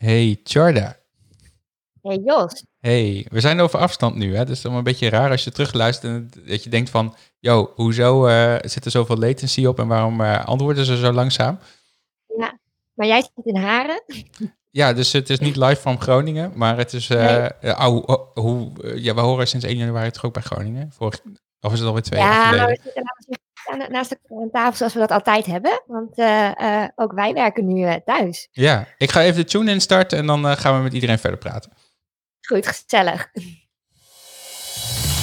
Hey Charda. Hey Jos. Hey, we zijn over afstand nu. Hè? Dus het is allemaal een beetje raar als je terugluistert en dat je denkt van... Yo, hoezo uh, zit er zoveel latency op en waarom uh, antwoorden ze zo langzaam? Ja, maar jij zit in Haren. Ja, dus het is niet live van Groningen, maar het is... Uh, nee. oh, hoe, ja, we horen sinds 1 januari toch ook bij Groningen? Vorig, of is het alweer twee ja, jaar geleden? Ja, zitten naast de tafel zoals we dat altijd hebben. Want uh, uh, ook wij werken nu uh, thuis. Ja, ik ga even de tune instarten en dan gaan we met iedereen verder praten. Goed, gezellig.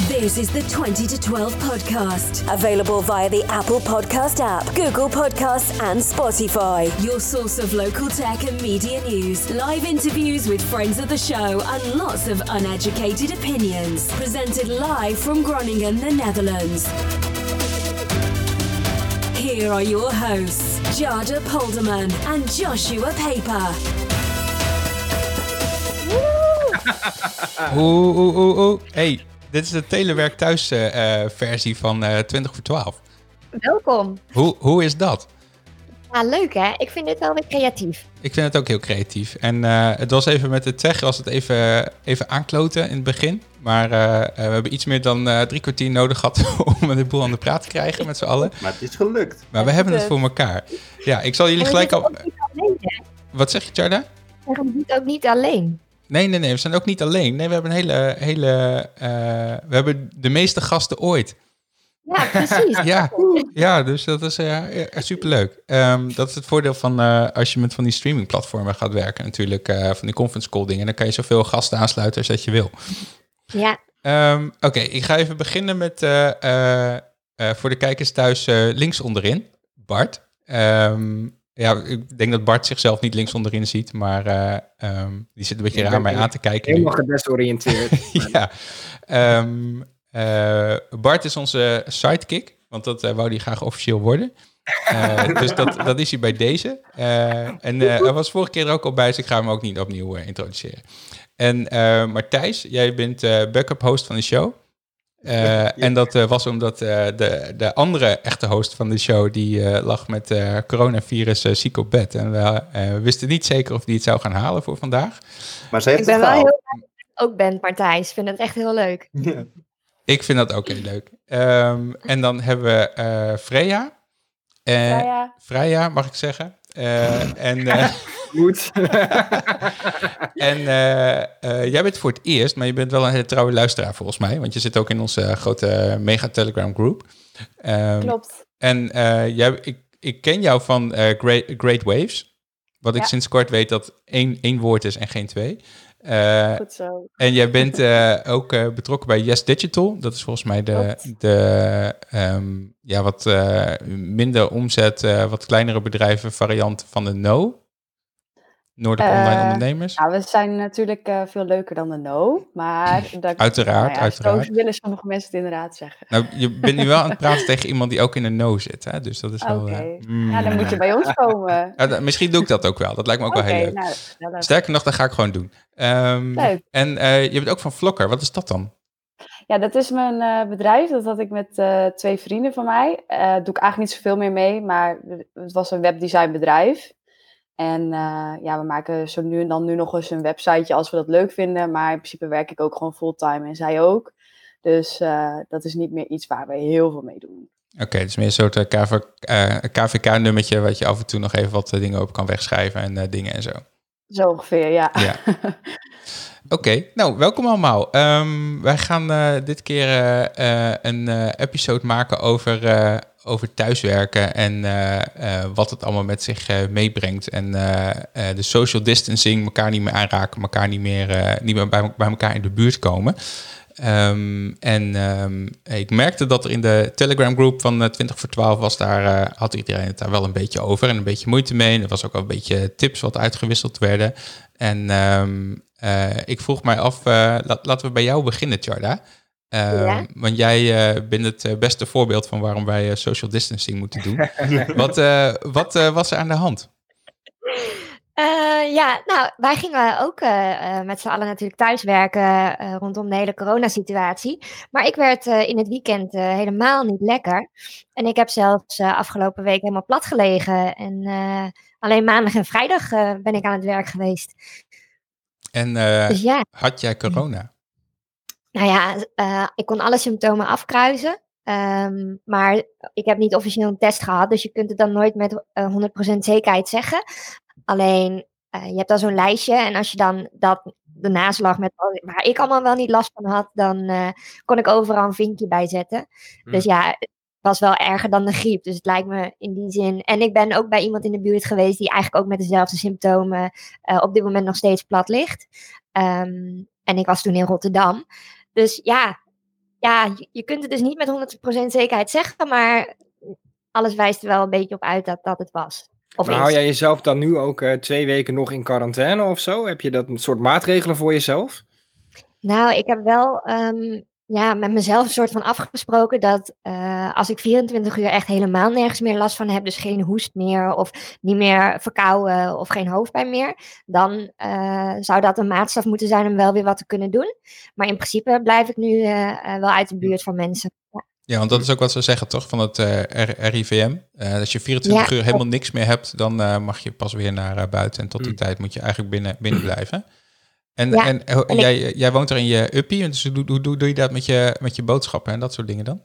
This is the 20 to 12 podcast. Available via the Apple Podcast app, Google Podcasts, and Spotify. Your source of local tech and media news, live interviews with friends of the show, and lots of uneducated opinions. Presented live from Groningen, the Netherlands. Here are your hosts, Jada Polderman and Joshua Paper. Oeh, oeh, oeh, oeh. Hey, dit is de Telewerk Thuis uh, versie van uh, 20 voor 12. Welkom. Hoe, hoe is dat? Ja, leuk hè? Ik vind dit wel weer creatief. Ik vind het ook heel creatief. En uh, het was even met de tech, was het even, even aankloten in het begin. Maar uh, we hebben iets meer dan uh, drie kwartier nodig gehad om de boel aan de praat te krijgen met z'n allen. Maar het is gelukt. Maar we hebben het voor elkaar. Ja, ik zal jullie gelijk al... Alleen, Wat zeg je, Charda? We het ook niet alleen. Nee, nee, nee. We zijn ook niet alleen. Nee, we hebben een hele... hele we hebben de meeste gasten ooit. Ja, precies. ja, ja, dus dat is uh, superleuk. Um, dat is het voordeel van uh, als je met van die streamingplatformen gaat werken natuurlijk. Uh, van die conference call dingen. Dan kan je zoveel gasten aansluiten als dat je wil. Ja. Um, Oké, okay, ik ga even beginnen met voor de kijkers thuis links onderin. Bart. Um, ja, ik denk dat Bart zichzelf niet links onderin ziet, maar die zit een beetje raar mij aan te kijken. Helemaal gedesoriënteerd. ja. Uh, Bart is onze sidekick, want dat uh, wou hij graag officieel worden. Uh, dus dat, dat is hij bij deze. en hij was vorige keer er ook al bij, dus ik ga hem ook niet opnieuw introduceren. En Martijs, jij bent backup host van de show. Uh, en dat uh, was omdat uh, de, de andere echte host van de show, die lag met coronavirus ziek op bed. En we wisten niet zeker of die het zou gaan halen voor vandaag. Maar ze heeft ik ben het wel heel blij dat je ook bent, Martijs. Ik vind het echt heel leuk. Ja. Ik vind dat ook heel leuk. Um, en dan hebben we Freya. Freya. Freya, mag ik zeggen. En... Goed. en uh, uh, jij bent voor het eerst, maar je bent wel een hele trouwe luisteraar volgens mij. Want je zit ook in onze grote mega Telegram groep. Um, Klopt. En uh, jij, ik, ik ken jou van Great, Great Waves. Wat ik Ja. sinds kort weet dat één, één woord is en geen twee. Uh, Goed zo. en jij bent uh, ook uh, betrokken bij Yes Digital. Dat is volgens mij de, Klopt. de um, ja, wat minder omzet, wat kleinere bedrijven variant van de No. Noordelijk Eh, Online Ondernemers. Ja, we zijn natuurlijk eh, veel leuker dan de no, maar... Dat, Uiteraard, nou ja, uiteraard. Zo willen sommige mensen het inderdaad zeggen. Nou, je bent nu wel aan het praten tegen iemand die ook in de No zit. Hè? Dus dat is wel... Oké. eh, mm. Ja, dan moet je bij ons komen. Ja, misschien doe ik dat ook wel. Dat lijkt me ook wel heel leuk. nou, nou, dat- Sterker nog, dat ga ik gewoon doen. Ehm, Leuk. En eh, je bent ook van Vlokker. Wat is dat dan? Ja, dat is mijn eh, bedrijf. Dat had ik met eh, twee vrienden van mij. Eh doe ik eigenlijk niet zoveel meer mee, maar het was een webdesignbedrijf. En eh, ja, we maken zo nu en dan nu nog eens een websiteje als we dat leuk vinden. Maar in principe werk ik ook gewoon fulltime en zij ook. Dus eh, dat is niet meer iets waar we heel veel mee doen. Oké, het is meer een soort eh, KV, KVK-nummertje... wat je af en toe nog even wat dingen op kan wegschrijven en dingen en zo. Zo ongeveer, ja. Ja. Oké, nou, welkom allemaal. Ehm, wij gaan eh, dit keer eh, eh, een episode maken over, over thuiswerken en wat het allemaal met zich meebrengt. En de social distancing, elkaar niet meer aanraken, elkaar niet meer, niet meer bij, bij elkaar in de buurt komen. Ehm, en ehm, ik merkte dat er in de Telegram groep van eh, 20 voor 12 was, daar eh, had iedereen het daar wel een beetje over en een beetje moeite mee. En er was ook wel een beetje tips wat uitgewisseld werden. En ehm, eh, ik vroeg mij af, eh, la- laten we bij jou beginnen, Charda. Ja. Want jij eh, bent het eh, beste voorbeeld van waarom wij eh, social distancing moeten doen. wat eh, wat eh, was er aan de hand? Eh, ja, nou, wij gingen ook eh, eh, met z'n allen natuurlijk thuiswerken eh, rondom de hele coronasituatie. Maar ik werd in het weekend helemaal niet lekker. En ik heb zelfs afgelopen week helemaal plat gelegen. En alleen maandag en vrijdag ben ik aan het werk geweest. En Dus ja, had jij corona? nou ja, ik kon alle symptomen afkruisen. Ehm, maar ik heb niet officieel een test gehad, dus je kunt het dan nooit met eh, 100% zekerheid zeggen. Alleen, eh, je hebt dan zo'n lijstje en als je dan dat, de naslag met waar ik allemaal wel niet last van had, dan eh, kon ik overal een vinkje bij zetten. Hm. Dus ja, het was wel erger dan de griep. Dus het lijkt me in die zin. En ik ben ook bij iemand in de buurt geweest die eigenlijk ook met dezelfde symptomen eh, op dit moment nog steeds plat ligt. Ehm, en ik was toen in Rotterdam. Dus ja, ja je, je kunt het dus niet met 100% zekerheid zeggen, maar alles wijst er wel een beetje op uit dat dat het was. Of Maar hou jij jezelf dan nu ook eh, twee weken nog in quarantaine of zo? Heb je dat een soort maatregelen voor jezelf? Nou, ik heb wel ehm, ja, met mezelf een soort van afgesproken dat eh, als ik 24 uur echt helemaal nergens meer last van heb, dus geen hoest meer of niet meer verkouden of geen hoofdpijn meer, dan eh, zou dat een maatstaf moeten zijn om wel weer wat te kunnen doen. Maar in principe blijf ik nu wel uit de buurt van mensen. Ja. Ja, want dat is ook wat ze zeggen, toch? Van het eh, RIVM. Eh, als je 24 Ja, uur helemaal niks meer hebt, dan eh, mag je pas weer naar eh, buiten. En tot die Mm. tijd moet je eigenlijk binnen, binnen blijven. En, Ja, en, en ik- jij, jij woont er in je uppie, dus hoe, hoe, hoe doe je dat met je, met je boodschappen en dat soort dingen dan?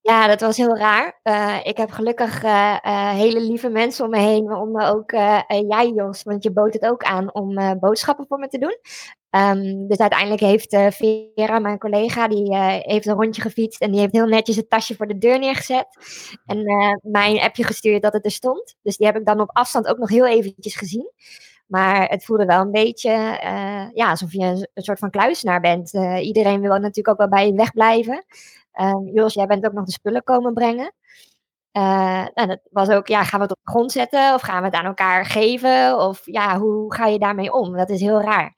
Ja, dat was heel raar. Eh, ik heb gelukkig eh, eh, hele lieve mensen om me heen, waaronder ook jij, Jos, want je bood het ook aan om boodschappen voor me te doen. Ehm, dus uiteindelijk heeft Vera, mijn collega, die heeft een rondje gefietst en die heeft heel netjes het tasje voor de deur neergezet. En mijn appje gestuurd dat het er stond. Dus die heb ik dan op afstand ook nog heel eventjes gezien. Maar het voelde wel een beetje ja, alsof je een, een soort van kluisenaar bent. Iedereen wil natuurlijk ook wel bij je wegblijven. Um, Jos, jij bent ook nog de spullen komen brengen. Uh, nou, dat was ook, ja, gaan we het op de grond zetten of gaan we het aan elkaar geven? Of ja, hoe ga je daarmee om? Dat is heel raar.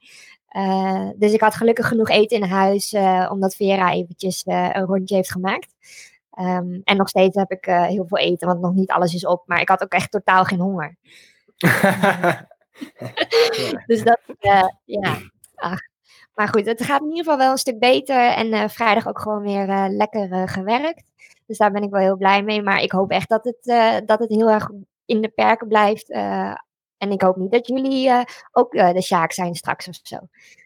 Uh, dus ik had gelukkig genoeg eten in huis, uh, omdat Vera eventjes uh, een rondje heeft gemaakt. Um, en nog steeds heb ik uh, heel veel eten, want nog niet alles is op. Maar ik had ook echt totaal geen honger. dus dat, uh, ja, ach. Maar goed, het gaat in ieder geval wel een stuk beter. En uh, vrijdag ook gewoon weer uh, lekker uh, gewerkt. Dus daar ben ik wel heel blij mee. Maar ik hoop echt dat het, dat het heel erg in de perken blijft. En ik hoop niet dat jullie ook de Sjaak zijn straks of zo.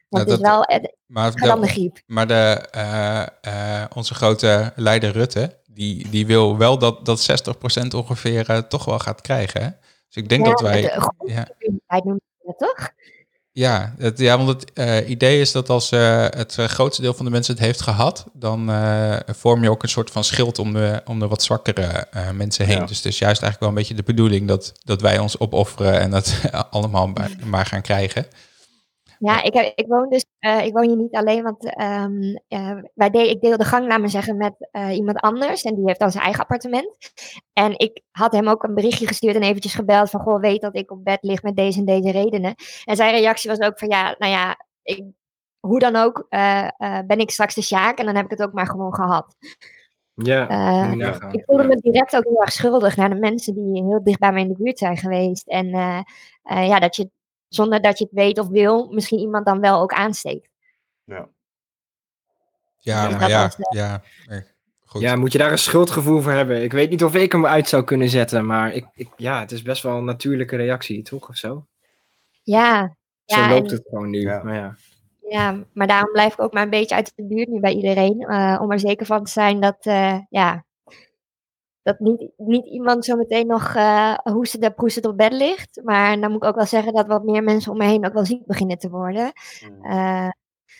Want het is wel uh, maar de, griep. Maar de, onze grote leider Rutte, die, die wil wel dat, dat 60% ongeveer toch wel gaat krijgen. Hè? Dus ik denk ja, dat wij... De, ja. noemen dat toch? Ja, het, ja, want het uh, idee is dat als uh, het uh, grootste deel van de mensen het heeft gehad, dan vorm je ook een soort van schild om de, om de wat zwakkere mensen heen. Ja. Dus het is juist eigenlijk wel een beetje de bedoeling dat, dat wij ons opofferen en dat allemaal maar, maar gaan krijgen. Ja, ik, heb, ik woon dus, uh, ik woon hier niet alleen, want um, uh, wij de, ik deel de gang, laat maar zeggen, met uh, iemand anders. En die heeft dan zijn eigen appartement. En ik had hem ook een berichtje gestuurd en eventjes gebeld van, goh, weet dat ik op bed lig met deze en deze redenen. En zijn reactie was ook van, ja, nou ja, ik, hoe dan ook, eh, ben ik straks de Sjaak en dan heb ik het ook maar gewoon gehad. Ja, uh, ik voelde me direct ook heel erg schuldig naar de mensen die heel dicht bij mij in de buurt zijn geweest. En uh, ja, dat je zonder dat je het weet of wil, misschien iemand dan wel ook aansteekt. Ja. Ja, dus maar ja, ja, goed. Ja, moet je daar een schuldgevoel voor hebben? Ik weet niet of ik hem uit zou kunnen zetten, maar ik, ik ja, het is best wel een natuurlijke reactie, toch? Of zo? Ja. Zo ja, loopt en, het gewoon nu. Ja. Maar ja. ja, maar daarom blijf ik ook maar een beetje uit de buurt nu bij iedereen. Uh, om er zeker van te zijn dat, uh, ja, dat niet, niet iemand zo meteen nog uh, hoestend en proestend op bed ligt. Maar dan moet ik ook wel zeggen dat wat meer mensen om me heen ook wel ziek beginnen te worden. Uh,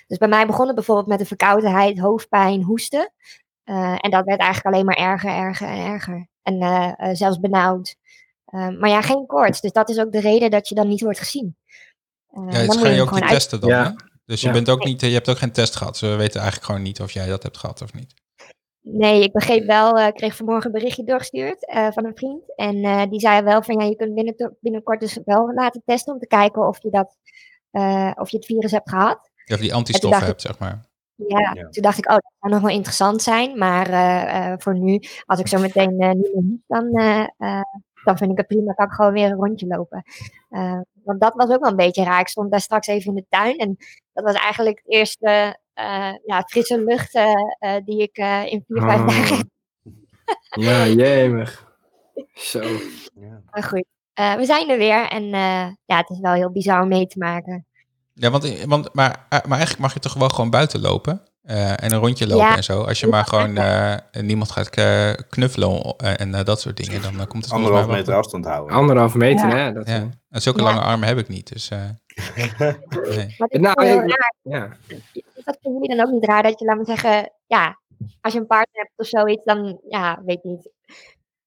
dus bij mij begon het bijvoorbeeld met de verkoudheid, hoofdpijn, hoesten. Uh, en dat werd eigenlijk alleen maar erger, erger en erger. En uh, zelfs benauwd. maar ja, geen koorts. Dus dat is ook de reden dat je dan niet wordt gezien. ja, het ga je ook niet uit... testen dan, ja. hè? Dus je, ja. bent ook niet, je hebt ook geen test gehad. Ze weten eigenlijk gewoon niet of jij dat hebt gehad of niet. Nee, ik begreep wel, ik uh, kreeg vanmorgen een berichtje doorgestuurd uh, van een vriend. En uh, die zei wel van ja, je kunt binnen, binnenkort dus wel laten testen om te kijken of je, dat, of je het virus hebt gehad. Of die antistoffen hebt, zeg maar. Ja, ja, toen dacht ik, oh, dat zou nog wel interessant zijn. Maar uh, voor nu, als ik zo meteen uh, niet meer moet, dan, uh, dan vind ik het prima. kan ik gewoon weer een rondje lopen. want want dat was ook wel een beetje raar. Ik stond daar straks even in de tuin en dat was eigenlijk het eerste eh, ja, frisse lucht eh, eh, die ik eh, in vier, vijf Oh. dagen Ja, jemig. Zo. Ja. Maar goed, eh, we zijn er weer en eh, ja, het is wel heel bizar om mee te maken. Ja, want, want maar, eh, maar eigenlijk mag je toch wel gewoon buiten lopen eh, en een rondje lopen Ja. en zo. Als je maar gewoon eh, niemand gaat eh, knuffelen eh, en eh, dat soort dingen, dan eh, komt het Anderhalf meter afstand houden. Anderhalf meter, Ja. hè? Dat, Ja, en zulke Ja. lange armen heb ik niet, dus eh, nee. Is Nou, heel raar. ja. Is dat voor jullie dan ook niet raar dat je, laat me zeggen, ja, als je een partner hebt of zoiets, dan, ja, weet niet.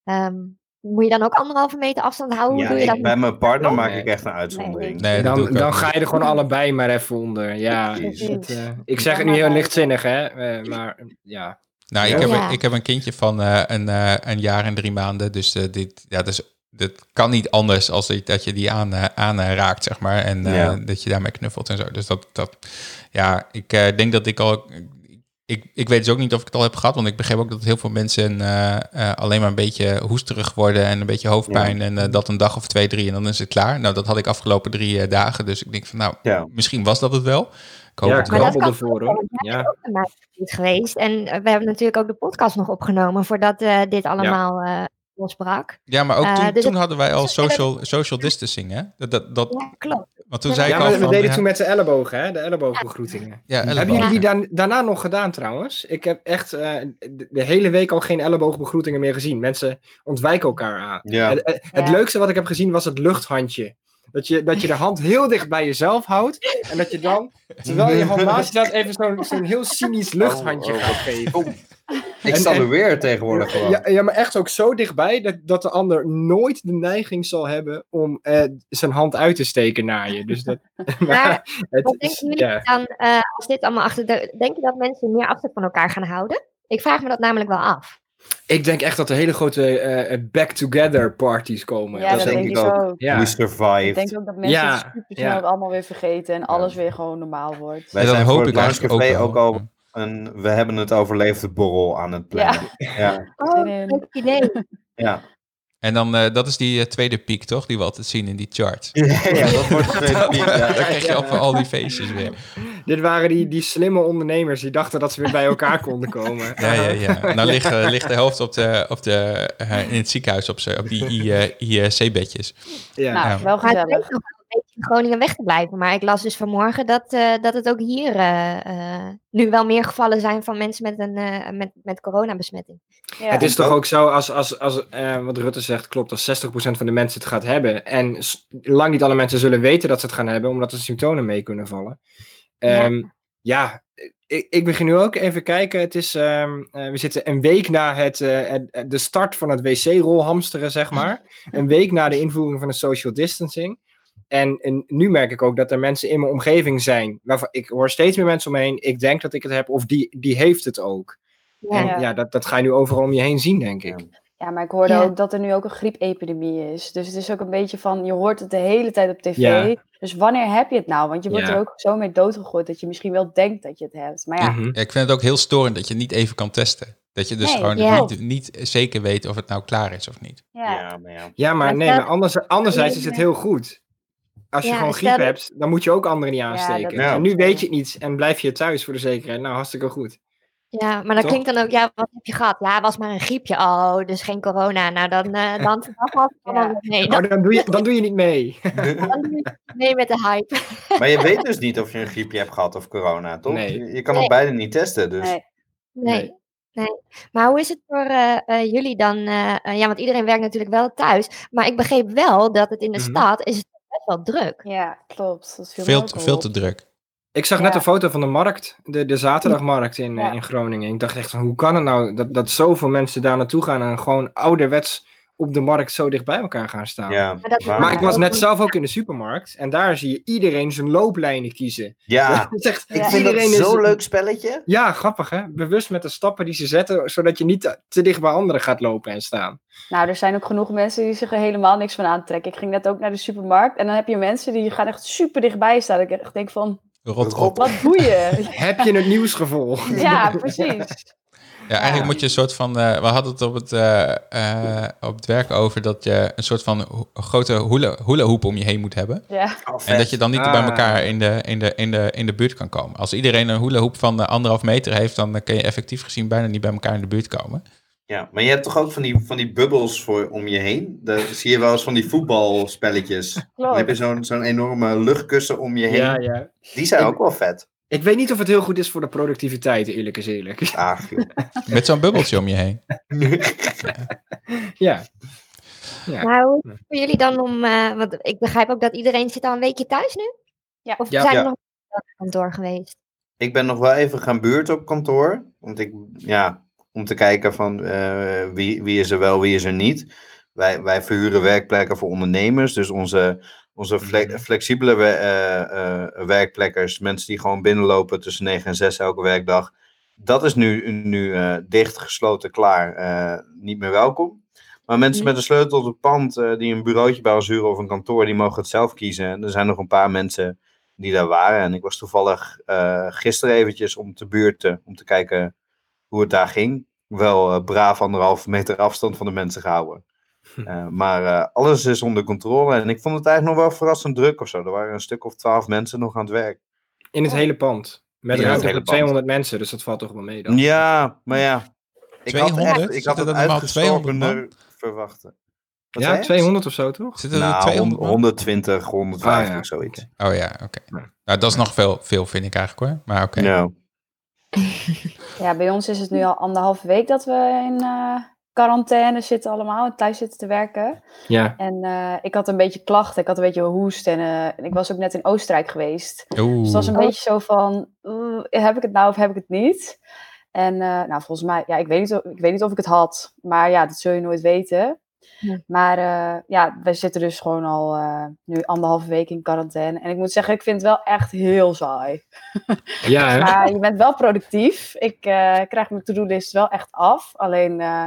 Ehm, moet je dan ook anderhalve meter afstand houden? Ja, doe je ik, dat? bij mijn partner Oh, maak nee. ik echt een uitzondering. Nee, dat Dan, dan ga je er gewoon allebei maar even onder. Ja, Precies. het, eh, ik zeg het nu heel lichtzinnig, hè? eh, maar ja. Nou, ik, heb, Ja. ik heb een kindje van eh, een, eh, een jaar en drie maanden. Dus, eh, dit, ja, dus dit kan niet anders als dat- dat je die aan, eh, aanraakt, zeg maar. En eh, dat je daarmee knuffelt en zo. Dus dat, dat ja, ik eh, denk dat ik al... Ik, ik weet dus ook niet of ik het al heb gehad, want ik begreep ook dat heel veel mensen eh, eh, alleen maar een beetje hoesterig worden en een beetje hoofdpijn. En eh, dat een dag of twee, drie en dan is het klaar. Nou, dat had ik afgelopen drie eh, dagen. Dus ik denk van, nou, Ja. misschien was dat het wel. Ik hoop Ja, het Maar wel. dat ervoor, ook hoor. Ja. ook geweest. En eh, we hebben natuurlijk ook de podcast nog opgenomen voordat eh, dit allemaal eh, losbrak. Ja, maar ook Eh, toen, dus toen het- hadden wij al social, social distancing, hè? Dat, dat, dat, Ja, klopt. want toen Ja, zei ik al we van... deden ja, toen met de ellebogen, hè? De elleboogbegroetingen. ja, Hebben jullie die dan, daarna nog gedaan trouwens? Ik heb echt eh, de, de hele week al geen elleboogbegroetingen meer gezien. Mensen ontwijken elkaar aan. Ja. Het, het- leukste wat ik heb gezien was het luchthandje. Dat je, dat je de hand heel dicht bij jezelf houdt. En dat je dan, terwijl je hand naast je staat, even zo'n zo'n heel cynisch luchthandje Oh, oh, gaat geven. Ik sta er weer tegenwoordig gewoon. Ja, ja, maar echt ook zo dichtbij dat, dat de ander nooit de neiging zal hebben om eh, zijn hand uit te steken naar je. Dus dat, maar het Wat is- denken jullie ja. dan, eh, als dit allemaal achter de... Denk je dat mensen meer afstand van elkaar gaan houden? Ik vraag me dat namelijk wel af. Ik denk echt dat er hele grote eh, back-together parties komen. Ja, dat dat, denk denk ik ik ook. Ja. We Ik survived. denk ook dat mensen Ja, het super snel ja. allemaal weer vergeten en alles weer gewoon normaal wordt. Wij zijn hoop voor ik het eigenlijk ook ook al een we hebben het overleefde borrel aan het plannen. Ja. Oh, in. leuk idee. Ja. En dan, eh, dat is die eh, tweede piek, toch? Die we altijd zien in die chart. Ja, dat wordt de tweede piek. Dan Ja. krijg je op al die feestjes weer. Dit waren die, die slimme ondernemers die dachten dat ze weer bij elkaar konden komen. Ja, ja, ja. Nou ligt, eh, ligt de helft op de, op de, in het ziekenhuis op, op die IC-bedjes. Ja. Nou, Ja. wel gezellig. Beetje in Groningen weg te blijven. Maar ik las dus vanmorgen dat, eh, dat het ook hier eh, eh, nu wel meer gevallen zijn van mensen met, een, eh, met, met coronabesmetting. Ja. Het is toch ook zo, als, als, als eh, wat Rutte zegt klopt, als 60% van de mensen het gaat hebben. En lang niet alle mensen zullen weten dat ze het gaan hebben, omdat de symptomen mee kunnen vallen. Ehm, ja, ik, ik begin nu ook even kijken. Het is, ehm, eh, we zitten een week na het, eh, het- de start van het wc-rolhamsteren, zeg maar. Een week na de invoering van de social distancing. En, en nu merk ik ook dat er mensen in mijn omgeving zijn. Waarvan ik hoor steeds meer mensen om me heen. Ik denk dat ik het heb, of die, die heeft het ook. Ja. En Ja. ja, dat, dat ga je nu overal om je heen zien, denk ik. Ja, maar ik hoorde Ja. ook dat er nu ook een griepepidemie is. Dus het is ook een beetje van, je hoort het de hele tijd op tv. Ja. Dus wanneer heb je het nou? Want je wordt Ja. er ook zo mee doodgegooid dat je misschien wel denkt dat je het hebt. Maar ja, Mhm. Ja, ik vind het ook heel storend dat je niet even kan testen. Dat je dus Nee, gewoon niet, niet zeker weet of het nou klaar is of niet. ja. Ja, maar ja. Ja, maar Maar nee, maar anders, anderzijds is het heel goed. Als je Ja, gewoon stel griep hebt, dan moet je ook anderen niet aansteken. Ja. En nu weet je het niet en blijf je thuis voor de zekerheid. Nou, hartstikke goed. Ja, maar dat Toch? klinkt dan ook, ja, wat heb je gehad? Ja, het was maar een griepje. Oh, dus geen corona. Nou, dan, eh dan, dan valt het allemaal Ja. wel mee. Maar Dan, dan doe je, dan doe je niet mee. dan doe je mee met de hype. Maar je weet dus niet of je een griepje hebt gehad of corona, toch? Nee. Je, je kan Nee. op beide niet testen, dus... Nee. Nee. Nee. nee. Maar hoe is het voor eh, eh, jullie dan? ja, want iedereen werkt natuurlijk wel thuis. Maar ik begreep wel dat het in de Mhm. stad is het best wel druk. Ja, klopt. Dat viel Veel, veel te druk. Ik zag net een foto van de markt, de, de zaterdagmarkt in, eh, Ja. in Groningen. Ik dacht echt van, hoe kan het nou dat, dat zoveel mensen daar naartoe gaan en gewoon ouderwets op de markt zo dicht bij elkaar gaan staan. Ja, Maar ik was net zelf ook in de supermarkt en daar zie je iedereen zijn looplijnen kiezen. ja. Dat is echt, ik vind dat iedereen is- zo'n leuk spelletje. Ja, grappig hè. Bewust met de stappen die ze zetten, zodat je niet te, dicht bij anderen gaat lopen en staan. Nou, er zijn ook genoeg mensen die zich er helemaal niks van aantrekken. Ik ging net ook naar de supermarkt en dan heb je mensen die gaan echt super dichtbij staan. Ik echt denk van, Rot op. wat doe je? Heb je het nieuws gevolgd? ja, precies. Ja, eigenlijk moet je een soort van. eh, we hadden het op het, eh, eh, op het werk over dat je een soort van ho- grote hula, om je heen moet hebben. Ja, En dat je dan niet Ah. bij elkaar in de, in, de, in, de, in de buurt kan komen. Als iedereen een hula hoep van eh, anderhalf meter heeft, dan kun je effectief gezien bijna niet bij elkaar in de buurt komen. Ja, maar je hebt toch ook van die, van die bubbels voor, om je heen? Daar zie je wel eens van die voetbalspelletjes. Dan heb je zo'n zo'n enorme luchtkussen om je heen. Ja, ja. Die zijn Ik- ook wel vet. Ik weet niet of het heel goed is voor de productiviteit, eerlijk is eerlijk. Ah. Met zo'n bubbeltje om je heen. ja. Ja. Maar hoe is het voor jullie dan om, eh, want ik begrijp ook dat iedereen zit al een weekje thuis nu? Ja. Of Ja. zijn Ja. er nog op kantoor geweest? Ik ben nog wel even gaan buurten op kantoor. Want ik, ja, om te kijken van eh, wie, wie is er wel, wie is er niet. Wij, wij verhuren werkplekken voor ondernemers. Dus onze, onze fle- flexibele eh, eh, werkplekkers, mensen die gewoon binnenlopen tussen 9 en 6 elke werkdag. Dat is nu, nu eh, dicht, gesloten, klaar. niet meer welkom. Maar mensen met een sleutel tot het pand, die een bureautje bij ons huren of een kantoor, die mogen het zelf kiezen. En er zijn nog een paar mensen die daar waren. En ik was toevallig eh, gisteren eventjes om te buurten, om te kijken hoe het daar ging. Wel eh, braaf anderhalve meter afstand van de mensen gehouden. Eh, maar eh, alles is onder controle. En ik vond het eigenlijk nog wel verrassend druk of zo. Er waren een stuk of twaalf mensen nog aan het werk. In het hele pand. Met het ruimte hele voor pand. 200 mensen, dus dat valt toch wel mee dan. Ja, maar ja. Ik had, 200? echt, ik had het er normaal 200 uitgestorvener verwachten. Wat Ja, zei je? 200 of zo toch? Zitten er Nou, 200 man? 120, 150, Ah, ja. zoiets. Oh ja, oké. Ja. Nou, dat is nog veel, veel, vind ik eigenlijk hoor. Maar oké. Ja. ja, bij ons is het nu al anderhalve week dat we in eh, quarantaine zitten allemaal. En thuis zitten te werken. Ja. En eh, ik had een beetje klachten. Ik had een beetje hoest. En eh, ik was ook net in Oostenrijk geweest. Oeh. Dus het was een beetje zo van, "Oeh, heb ik het nou of heb ik het niet? En eh, nou, volgens mij, ja, ik weet, niet of, ik weet niet of ik het had. Maar ja, dat zul je nooit weten. Ja. Maar eh, ja, wij zitten dus gewoon al eh, nu anderhalve week in quarantaine. En ik moet zeggen, ik vind het wel echt heel saai. Ja, hè? Maar je bent wel productief. Ik eh, krijg mijn to-do-list wel echt af. Alleen, eh,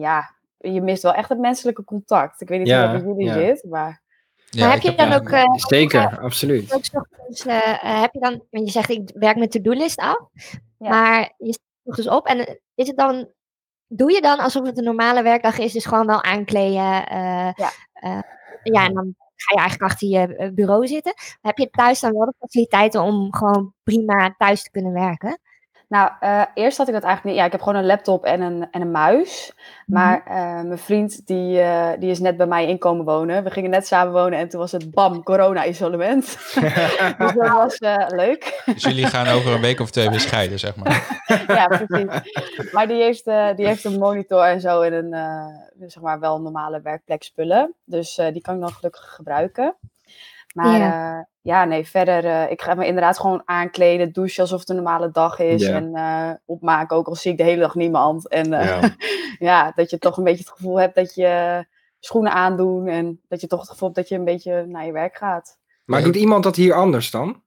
ja, je mist wel echt het menselijke contact. Ik weet niet Ja, hoe dat bij jullie ja. zit, maar... Ja, maar heb ik je dan ja, ook, eh, Zeker, absoluut. ook eh, eh, heb je dan, want je zegt ik werk met to-do-list af, Ja. maar je staat 's ochtends op en eh, is het dan, doe je dan alsof het een normale werkdag is, dus gewoon wel aankleden, eh, Ja. eh, ja, en dan ga je eigenlijk achter je eh, bureau zitten. Heb je thuis dan wel de faciliteiten om gewoon prima thuis te kunnen werken? Nou, eh, eerst had ik dat eigenlijk niet. Ja, ik heb gewoon een laptop en een, en een muis. Maar eh, mijn vriend, die, eh, die is net bij mij inkomen wonen. We gingen net samen wonen en toen was het bam, corona-isolement. dus dat was leuk. Dus jullie gaan over een week of twee weer scheiden, zeg maar. ja, precies. Maar die heeft, eh, die heeft een monitor en zo en een, zeg maar, wel normale werkplekspullen. Dus die kan ik dan gelukkig gebruiken. Maar ja, ja nee, verder, eh, ik ga me inderdaad gewoon aankleden, douchen alsof het een normale dag is. Ja. En eh, opmaken, ook al zie ik de hele dag niemand. En eh, Ja. ja, dat je toch een beetje het gevoel hebt dat je schoenen aandoen. En dat je toch het gevoel hebt dat je een beetje naar je werk gaat. Maar doet iemand dat hier anders dan?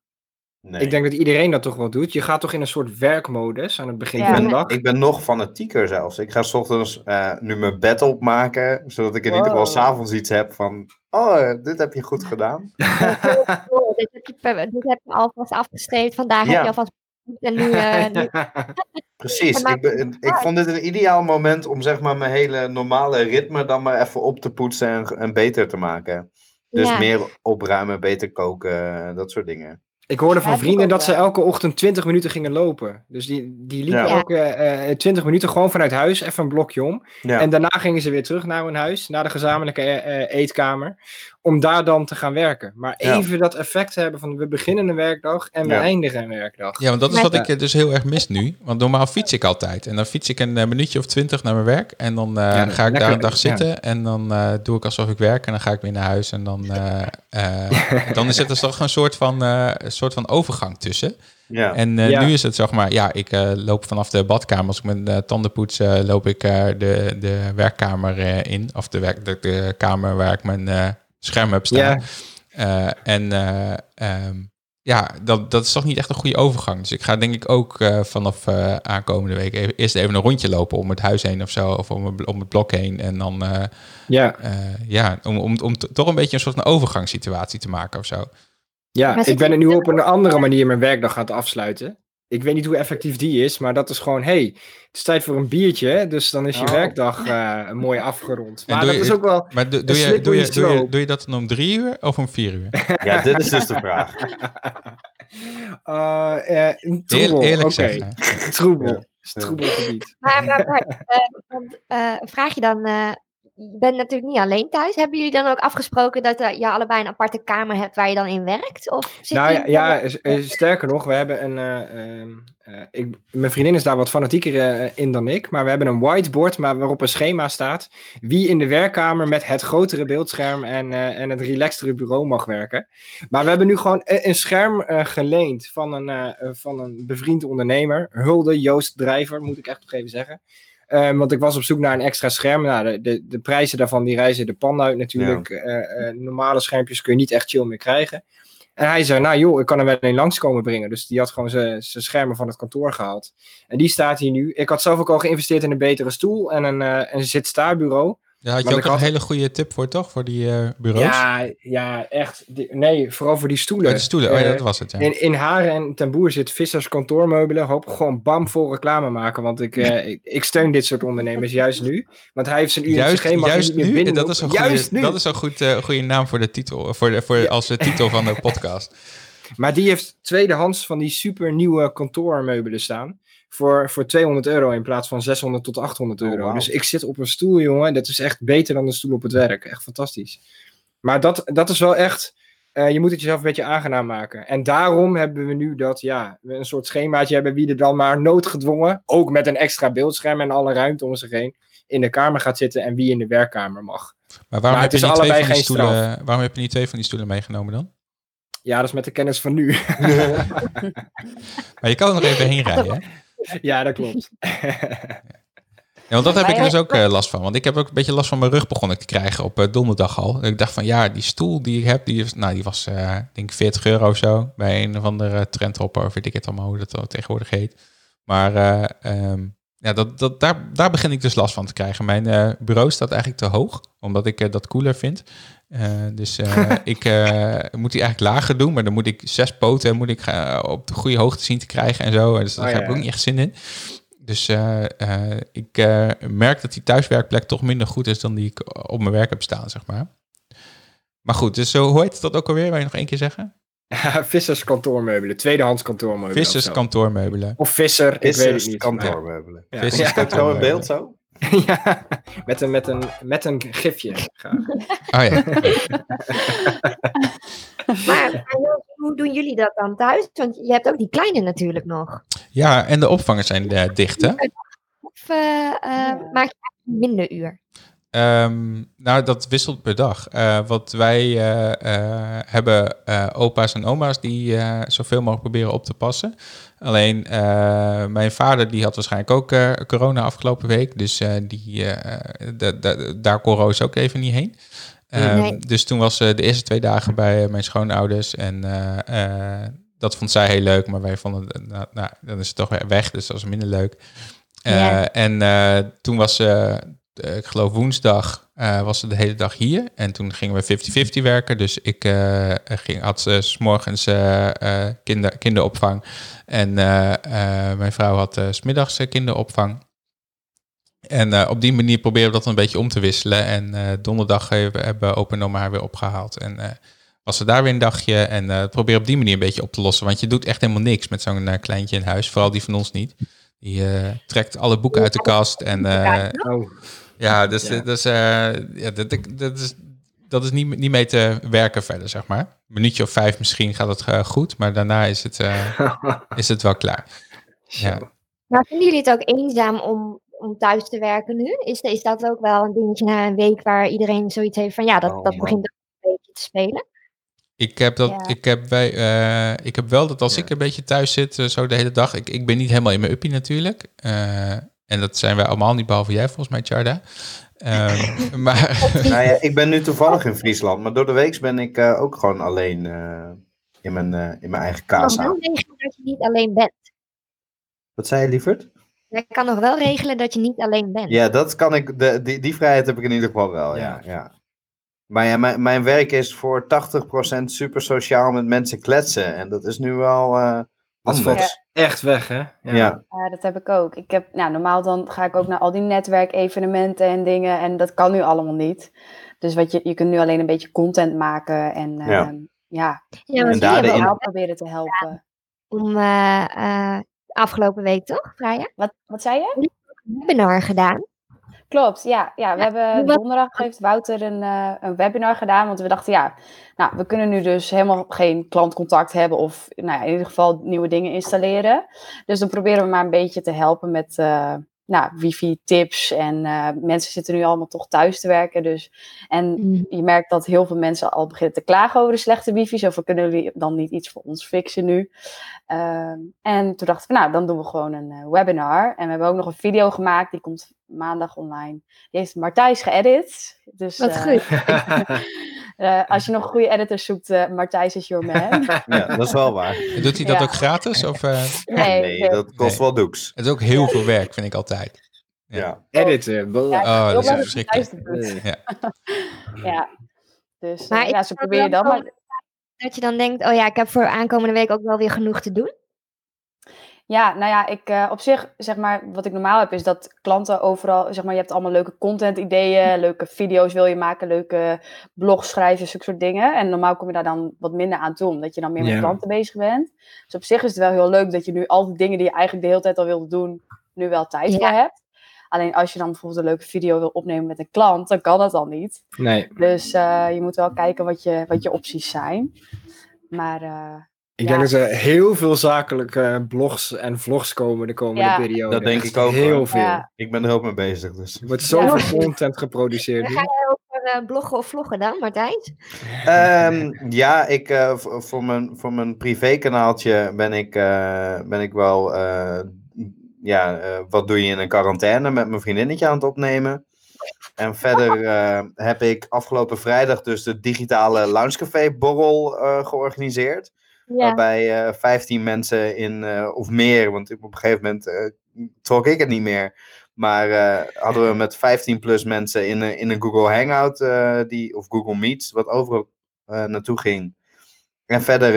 Nee. Ik denk dat iedereen dat toch wel doet. Je gaat toch in een soort werkmodus aan het begin Ja. van de dag? ik ben nog fanatieker zelfs. Ik ga 's ochtends eh, nu mijn bed opmaken, zodat ik in ieder geval Wow. s'avonds iets heb van... Oh, dit heb je goed gedaan. Oh, dit, heb je, per- dit heb je alvast afgestreept, vandaag heb je alvast en nu, eh, nu Precies. Ik, ben, ik vond dit een ideaal moment om zeg maar mijn hele normale ritme dan maar even op te poetsen en, en beter te maken. Dus Ja. meer opruimen, beter koken, dat soort dingen. Ik hoorde van vrienden ook dat ze elke ochtend 20 minuten gingen lopen. Dus die, die liepen Ja. elke eh 20 minuten gewoon vanuit huis, even een blokje om. Ja. En daarna gingen ze weer terug naar hun huis, naar de gezamenlijke eh, eh, eetkamer. Om daar dan te gaan werken. Maar Ja. even dat effect hebben van we beginnen een werkdag en we Ja. eindigen een werkdag. Ja, want dat is wat ik eh, dus heel erg mis nu. Want normaal fiets ik altijd. En dan fiets ik een eh, minuutje of twintig naar mijn werk. En dan eh, Ja, ga ik daar een dag ja. zitten. En dan eh, doe ik alsof ik werk. En dan ga ik weer naar huis. En dan, dan is het dus toch een soort van, eh, een soort van overgang tussen. Ja. En eh, Ja. nu is het zeg maar, ja, ik eh, loop vanaf de badkamer. Als ik mijn tanden poets, eh, loop ik eh, de, de werkkamer eh, in. Of de, werk, de, de kamer waar ik mijn eh, scherm heb staan. Ja. Eh, en eh, ehm, ja, dat, dat is toch niet echt een goede overgang. Dus ik ga denk ik ook eh, vanaf eh, aankomende week even, eerst even een rondje lopen om het huis heen of zo. Of om, het- om het blok heen. En dan, eh, Ja, eh, ja, om, om, om toch een beetje een soort van overgangssituatie te maken of zo. ja ik ben er nu op een andere manier mijn werkdag gaan afsluiten. Ik weet niet hoe effectief die is, maar dat is gewoon, hey, het is tijd voor een biertje, dus dan is je Oh. werkdag eh, mooi afgerond. Maar doe dat je- is ook wel, Maar doe, je, doe, je, doe, je, slope. doe je dat dan om drie uur of om vier uur? Ja, dit is dus de vraag. Een Eer- troebel, eerlijk oké. zeggen. Troebel, troebelgebied. Maar, maar, maar eh, want, eh, vraag je dan, eh, je bent natuurlijk niet alleen thuis. Hebben jullie dan ook afgesproken dat je allebei een aparte kamer hebt waar je dan in werkt? Of zit Nou ja, ja sterker nog, we hebben een. eh, ehm, eh, ik, mijn vriendin is daar wat fanatieker eh, in dan ik. Maar we hebben een whiteboard maar waarop een schema staat. Wie in de werkkamer met het grotere beeldscherm en, en het relaxtere bureau mag werken. Maar we hebben nu gewoon een, een scherm geleend van een, van een bevriend ondernemer. Hulde Joost Drijver, moet ik echt nog even zeggen. Ehm, want ik was op zoek naar een extra scherm. Nou, de, de, de prijzen daarvan die reizen de pan uit natuurlijk. Eh, eh, normale schermpjes kun je niet echt chill meer krijgen. En hij zei, nou joh, ik kan er wel een langskomen brengen. Dus die had gewoon zijn schermen van het kantoor gehaald. En die staat hier nu. Ik had zelf ook al geïnvesteerd in een betere stoel en een, eh een zit-sta-bureau. Daar had je Maar ook een had- hele goede tip voor, toch? Voor die eh, bureaus? Ja, ja, echt. Nee, vooral voor die stoelen. Oh, de stoelen. Oh ja, Eh, dat was het, ja. in, in Haren en ten Boer zit Vissers kantoormeubelen. Hoop gewoon bam vol reclame maken. Want ik, eh, ik, ik steun dit soort ondernemers juist nu. Want hij heeft zijn Juist, je juist nu? binnen Dat is een Juist goede, nu. dat is een goed, goede naam voor de titel. Voor de, voor, Als de titel van de podcast. Maar die heeft tweedehands van die super nieuwe kantoormeubelen staan. Voor, voor 200 euro in plaats van 600 tot 800 Oh, euro. Dus ik zit op een stoel, jongen. Dat is echt beter dan een stoel op het werk. Echt fantastisch. Maar dat, dat is wel echt. eh, je moet het jezelf een beetje aangenaam maken. En daarom hebben we nu dat, ja, we een soort schemaatje hebben wie er dan maar noodgedwongen, ook met een extra beeldscherm en alle ruimte om zich heen, in de kamer gaat zitten en wie in de werkkamer mag. Maar waarom, Maar heb je, niet twee allebei van die geen stoelen, waarom heb je niet twee van die stoelen meegenomen dan? Ja, dat is met de kennis van nu. Maar je kan er nog even heen rijden, hè? Ja, dat klopt. Ja, want dat heb ik dus ook eh, last van. Want ik heb ook een beetje last van mijn rug begonnen te krijgen op eh, donderdag al. En ik dacht van ja, die stoel die ik heb, die, is, nou, die was eh denk ik 40 euro of zo. Bij een of andere trendhopper, of weet ik het allemaal hoe dat tegenwoordig heet. Maar eh, ehm, ja, dat, dat, daar, daar begin ik dus last van te krijgen. Mijn eh, bureau staat eigenlijk te hoog, omdat ik dat cooler vind. Eh, dus eh, ik eh, moet die eigenlijk lager doen, maar dan moet ik zes poten moet ik, op de goede hoogte zien te krijgen en zo. Dus daar Oh, ja, heb ik ook niet echt zin in. Dus eh, eh, ik eh, merk dat die thuiswerkplek toch minder goed is dan die ik op mijn werk heb staan, zeg maar. Maar goed, dus zo, hoe heet dat ook alweer? Wil je nog één keer zeggen? Vissers kantoormeubelen, tweedehands kantoormeubelen. of Vissers kantoormeubelen. Of visser, ik weet het niet. kantoormeubelen. Ja. Vissers Ja. Heb je zo in beeld zo? ja, met een, met een, met een gifje. graag. Oh ja. Maar, hoe doen jullie dat dan thuis? Want je hebt ook die kleine natuurlijk nog. ja, en de opvangers zijn eh, dicht, hè? Of eh, eh, maak je minder uur? Ehm, nou, dat wisselt per dag. Eh, wat wij eh, eh, hebben eh, opa's en oma's die eh, zoveel mogelijk proberen op te passen. Alleen eh, mijn vader die had waarschijnlijk ook eh, corona afgelopen week. Dus eh, die, da- da- daar kon Roos ook even niet heen. Ehm, Nee. Dus toen was ze de eerste twee dagen bij mijn schoonouders. En dat vond zij heel leuk. Maar wij vonden, nou, nou, dan is het toch weer weg. Dus dat was minder leuk. Ja. En toen was ze, eh, ik geloof woensdag, eh, was ze de hele dag hier. En toen gingen we 50-50 werken. Dus ik eh, ging, had ze 's morgens kinder, kinderopvang. En mijn vrouw had 's middags eh, kinderopvang. En op die manier proberen we dat een beetje om te wisselen. En donderdag hebben, hebben opa en oma haar weer opgehaald. En was ze daar weer een dagje. En proberen op die manier een beetje op te lossen. Want je doet echt helemaal niks met zo'n kleintje in huis. Vooral die van ons niet. Die eh, trekt alle boeken uit de kast. En eh, Oh, ja, dus, Ja. dus eh, ja, dat, dat is, dat is niet, niet mee te werken verder, zeg maar. Een minuutje of vijf misschien gaat het goed. Maar daarna is het, eh, is het wel klaar. Ja. Maar vinden jullie het ook eenzaam om, om thuis te werken nu? Is, is dat ook wel een dingetje na een week waar iedereen zoiets heeft van ja, dat, Oh, dat begint ook een beetje te spelen? Ik heb, dat, Ja. ik, heb bij, eh, ik heb wel dat als Ja. ik een beetje thuis zit, eh, zo de hele dag. Ik, ik ben niet helemaal in mijn uppie natuurlijk. Eh, en dat zijn wij allemaal niet, behalve jij volgens mij, Charda. Ehm, maar Nou ja, ik ben nu toevallig in Friesland, maar door de week ben ik eh, ook gewoon alleen eh, in, mijn, eh, in mijn eigen Ik kan wel regelen dat je niet alleen bent. Wat zei je, lieverd? Je kan nog wel regelen dat je niet alleen bent. Ja, dat kan ik. De, die, die vrijheid heb ik in ieder geval wel. Ja, ja. Maar ja, mijn, mijn werk is voor 80% super sociaal met mensen kletsen. En dat is nu wel. eh, Dat echt weg, hè? Ja. Ja, dat heb ik ook. Ik heb, nou, normaal dan ga ik ook naar al die netwerkevenementen en dingen. En dat kan nu allemaal niet. Dus wat je, je kunt nu alleen een beetje content maken. En Ja. ja, ja Ja, En want daar de in- proberen te helpen. om eh, eh, afgelopen week, toch? Wat, wat zei je? Een webinar gedaan. Klopt, ja. ja we Ja, hebben donderdag heeft Wouter een, eh, een webinar gedaan. Want we dachten, ja, nou, we kunnen nu dus helemaal geen klantcontact hebben. Of nou ja, in ieder geval nieuwe dingen installeren. Dus dan proberen we maar een beetje te helpen met eh, nou, wifi-tips. En eh, mensen zitten nu allemaal toch thuis te werken. Dus, en Mhm. je merkt dat heel veel mensen al beginnen te klagen over de slechte wifi. Zo van, kunnen jullie dan niet iets voor ons fixen nu? Ehm, en toen dachten we, nou, dan doen we gewoon een eh, webinar. En we hebben ook nog een video gemaakt, die komt maandag online. Die heeft Martijs geëdit. Dus Wat eh, goed. eh, als je nog goede editors zoekt, eh Martijs is your man. Ja, dat is wel waar. Doet hij dat Ja. ook gratis? Of, eh, Nee, dat kost Nee. wel doeks. het is ook heel veel werk, vind ik altijd. Ja. Ja. Editen. Oh, dat is verschrikkelijk. Ja. Ja. Dus Maar ja, zo vind probeer je het wel dan. Maar Dat je dan denkt, oh ja, ik heb voor aankomende week ook wel weer genoeg te doen. Ja, nou ja, ik eh, op zich, zeg maar, wat ik normaal heb, is dat klanten overal, zeg maar, je hebt allemaal leuke content ideeën, leuke video's wil je maken, leuke blogs schrijven, zulke soort dingen. En normaal kom je daar dan wat minder aan toe, omdat je dan meer met klanten bezig bent. Dus op zich is het wel heel leuk dat je nu al die dingen die je eigenlijk de hele tijd al wilde doen, nu wel tijd Ja. voor hebt. Alleen als je dan bijvoorbeeld een leuke video wil opnemen met een klant, dan kan dat dan niet. Nee, Dus eh, je moet wel kijken wat je, wat je opties zijn. Maar eh, ik Ja. denk dat er heel veel zakelijke blogs en vlogs komen de komende Ja. periode. Dat denk ik ook, Heel veel. ja, Ik ben er ook mee bezig, dus. Er wordt zoveel Ja. content geproduceerd. Ga je over eh, bloggen of vloggen dan, Martijn? Ehm, ja, ik, eh, voor, mijn, voor mijn privékanaaltje ben ik, eh, ben ik wel... eh, ja, eh, wat doe je in een quarantaine met mijn vriendinnetje aan het opnemen. En verder eh, heb ik afgelopen vrijdag dus de digitale Loungecafé borrel eh, Waarbij eh 15 mensen in, eh, of meer, want op een gegeven moment eh, trok ik het niet meer. Maar hadden we met 15 plus mensen in, in een Google Hangout, die, of Google Meets, wat overal naartoe ging. En verder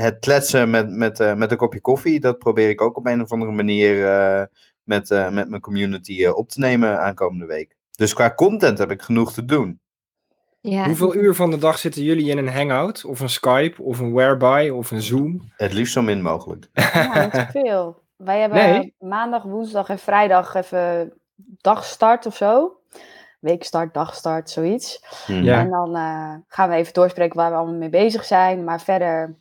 het- kletsen met, met, met een kopje koffie, dat probeer ik ook op een of andere manier met, met mijn community op te nemen aankomende week. Dus qua content heb ik genoeg te doen. Ja. Hoeveel uur van de dag zitten jullie in een Hangout? Of een Skype? Of een Whereby? Of een Zoom? Het liefst zo min mogelijk. Ja, niet veel. Wij hebben Nee? maandag, woensdag en vrijdag even dagstart of zo. Weekstart, dagstart, zoiets. Hmm. Ja. En dan eh, gaan we even doorspreken waar we allemaal mee bezig zijn. Maar verder,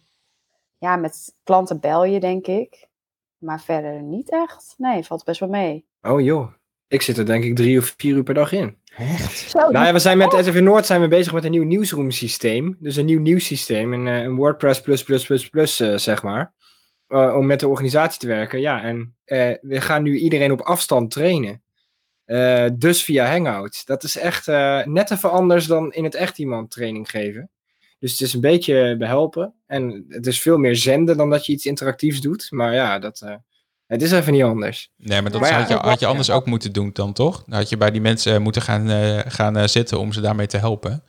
ja, met klanten bel je, denk ik. Maar verder niet echt. Nee, valt best wel mee. Oh joh. Ik zit er denk ik drie of vier uur per dag in. Zo, Nou ja, we zijn met SV Noord zijn we bezig met een nieuw nieuwsroom systeem. Dus een nieuw nieuwssysteem. Een, eh, een WordPress plus plus plus plus, eh, zeg maar. Eh, om met de organisatie te werken. Ja, en eh, we gaan nu iedereen op afstand trainen. Eh, dus via Hangout. Dat is echt eh, net even anders dan in het echt iemand training geven. Dus het is een beetje behelpen. En het is veel meer zenden dan dat je iets interactiefs doet. Maar ja, dat, eh, het is even niet anders. Nee, maar dat Maar ja, had, je, had je anders ook moeten doen dan, toch? Dan had je bij die mensen eh, moeten gaan, eh, gaan eh, zitten om ze daarmee te helpen.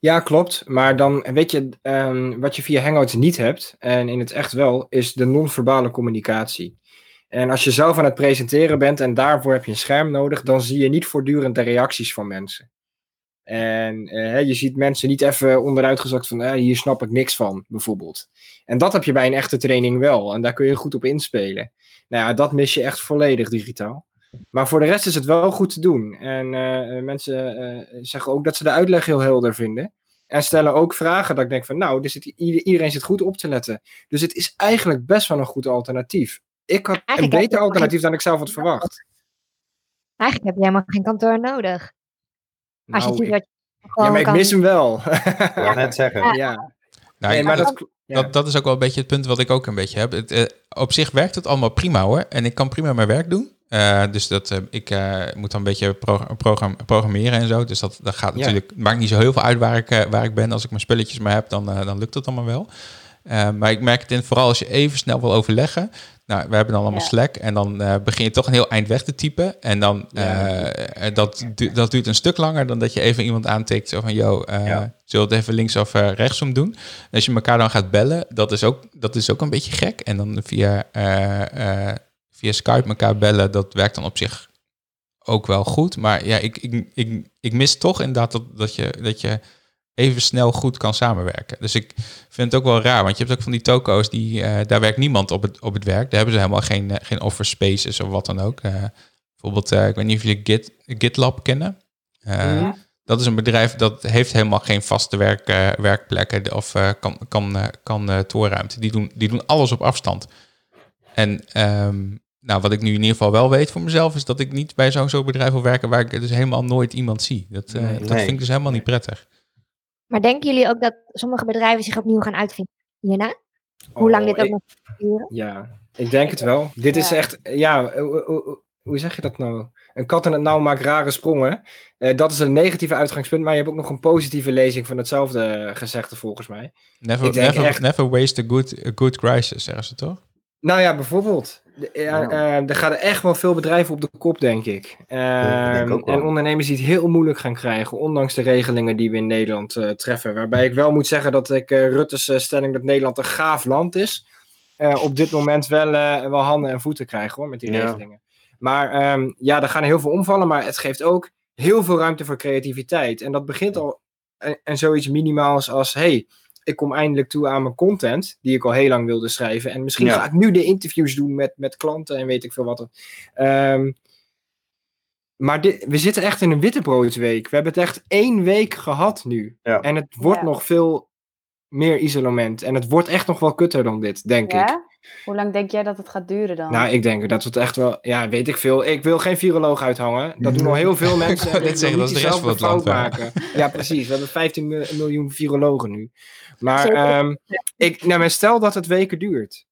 Ja, klopt. Maar dan weet je, ehm, wat je via Hangouts niet hebt, en in het echt wel, is de non-verbale communicatie. En als je zelf aan het presenteren bent en daarvoor heb je een scherm nodig, dan zie je niet voortdurend de reacties van mensen. En eh, je ziet mensen niet even onderuitgezakt van, eh, hier snap ik niks van, bijvoorbeeld. En dat heb je bij een echte training wel. En daar kun je goed op inspelen. Nou ja, dat mis je echt volledig digitaal. Maar voor de rest is het wel goed te doen. En eh, eh, mensen eh, zeggen ook dat ze de uitleg heel helder vinden. En stellen ook vragen dat ik denk van, nou, zit, ieder- iedereen zit goed op te letten. Dus het is eigenlijk best wel een goed alternatief. Ik had een Eigenlijk je beter alternatief dan ik zelf had verwacht. Eigenlijk heb je helemaal geen kantoor nodig. Als je Nou, ziet ik- wat je ja, maar ik mis hem wel. Ik wou net zeggen. ja, Nou, nee, maar dat, ja. dat, dat is ook wel een beetje het punt wat ik ook een beetje heb. Het, eh, op zich werkt het allemaal prima hoor. En ik kan prima mijn werk doen. Eh, dus dat, eh, ik moet dan een beetje pro- program- programmeren en zo. Dus dat, dat gaat Ja. natuurlijk, maakt niet zo heel veel uit waar ik, waar ik ben. Als ik mijn spulletjes maar heb, dan, dan lukt het allemaal wel. Eh, maar ik merk het in, vooral als je even snel wil overleggen, Nou, we hebben dan allemaal Ja. Slack en dan eh, begin je toch een heel eind weg te typen. En dan, eh, dat, du- dat duurt een stuk langer dan dat je even iemand aantikt. Zo van, yo, Ja. we het even links of rechtsom doen? En als je elkaar dan gaat bellen, dat is ook, dat is ook een beetje gek. En dan via, via Skype elkaar bellen, dat werkt dan op zich ook wel goed. Maar ja, ik, ik, ik, ik mis toch inderdaad dat, dat, je, dat je even snel goed kan samenwerken. Dus ik vind het ook wel raar, want je hebt ook van die toko's die eh, daar werkt niemand op het, op het werk. Daar hebben ze helemaal geen, eh, geen offer spaces of wat dan ook. Eh, bijvoorbeeld, ik weet niet of jullie Git, GitLab kennen. Mhm. Dat is een bedrijf dat heeft helemaal geen vaste werk, werkplekken of kan, kan, kan toorruimte. Die doen, die doen alles op afstand. En ehm, nou, wat ik nu in ieder geval wel weet voor mezelf, is dat ik niet bij zo'n zo'n bedrijf wil werken waar ik dus helemaal nooit iemand zie. Dat, Nee. dat Nee. vind ik dus helemaal niet prettig. Maar denken jullie ook dat sommige bedrijven zich opnieuw gaan uitvinden hierna? Hoe lang Oh, dit ook ik- nog duren? Ja, ik denk het wel. Dit is echt, ja, hoe, hoe- hoe zeg je dat nou? Een kat in het nauw maakt rare sprongen. Eh, dat is een negatieve uitgangspunt, maar je hebt ook nog een positieve lezing van hetzelfde gezegde volgens mij. Never, never, echt- never waste a good, a good crisis, zeggen ze toch? Nou ja, bijvoorbeeld. De- ja, eh, er gaan echt wel veel bedrijven op de kop, denk ik. Ja, ik denk Ehm, en ondernemers die het heel moeilijk gaan krijgen, ondanks de regelingen die we in Nederland eh, treffen. Waarbij ik wel moet zeggen dat ik eh, Rutte's eh, stelling dat Nederland een gaaf land is, op dit moment wel, wel handen en voeten krijgen hoor, met die Ja. regelingen. Maar ehm, ja, er gaan heel veel omvallen, maar het geeft ook heel veel ruimte voor creativiteit. En dat begint al en, en zoiets minimaals als, hey, ik kom eindelijk toe aan mijn content, die ik al heel lang wilde schrijven. En misschien Ja. ga ik nu de interviews doen met, met klanten en weet ik veel wat. er- Ehm, maar dit, we zitten echt in een wittebroodweek. We hebben het echt één week gehad nu. Ja. En het wordt Ja. nog veel meer isolement. En het wordt echt nog wel kutter dan dit, denk ik. Hoe lang denk jij dat het gaat duren dan? Nou, ik denk dat het echt wel, ja, weet ik veel. Ik wil geen viroloog uithangen. Dat doen al heel veel mensen. ik zeggen, dat is de rest van het fout land, maken. Ja, precies. We hebben 15 mil- miljoen virologen nu. Maar ehm, ik, nou, maar stel dat het weken duurt.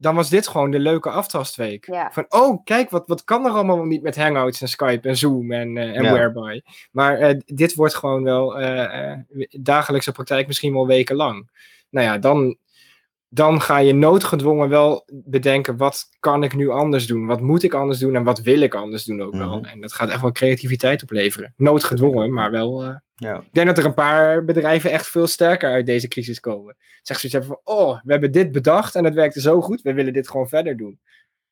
Dan was dit gewoon de leuke aftastweek. Ja. Van, oh, kijk, wat, wat kan er allemaal niet met Hangouts en Skype en Zoom en, eh, en Ja. Whereby. Maar eh, dit wordt gewoon wel eh, eh, dagelijkse praktijk, misschien wel wekenlang. Nou ja, dan, dan ga je noodgedwongen wel bedenken, wat kan ik nu anders doen? Wat moet ik anders doen en wat wil ik anders doen ook wel? Mhm. En dat gaat echt wel creativiteit opleveren. Noodgedwongen, maar wel... eh, Ja. ik denk dat er een paar bedrijven echt veel sterker uit deze crisis komen. Zeg zoiets hebben van, oh, we hebben dit bedacht en het werkte zo goed, we willen dit gewoon verder doen.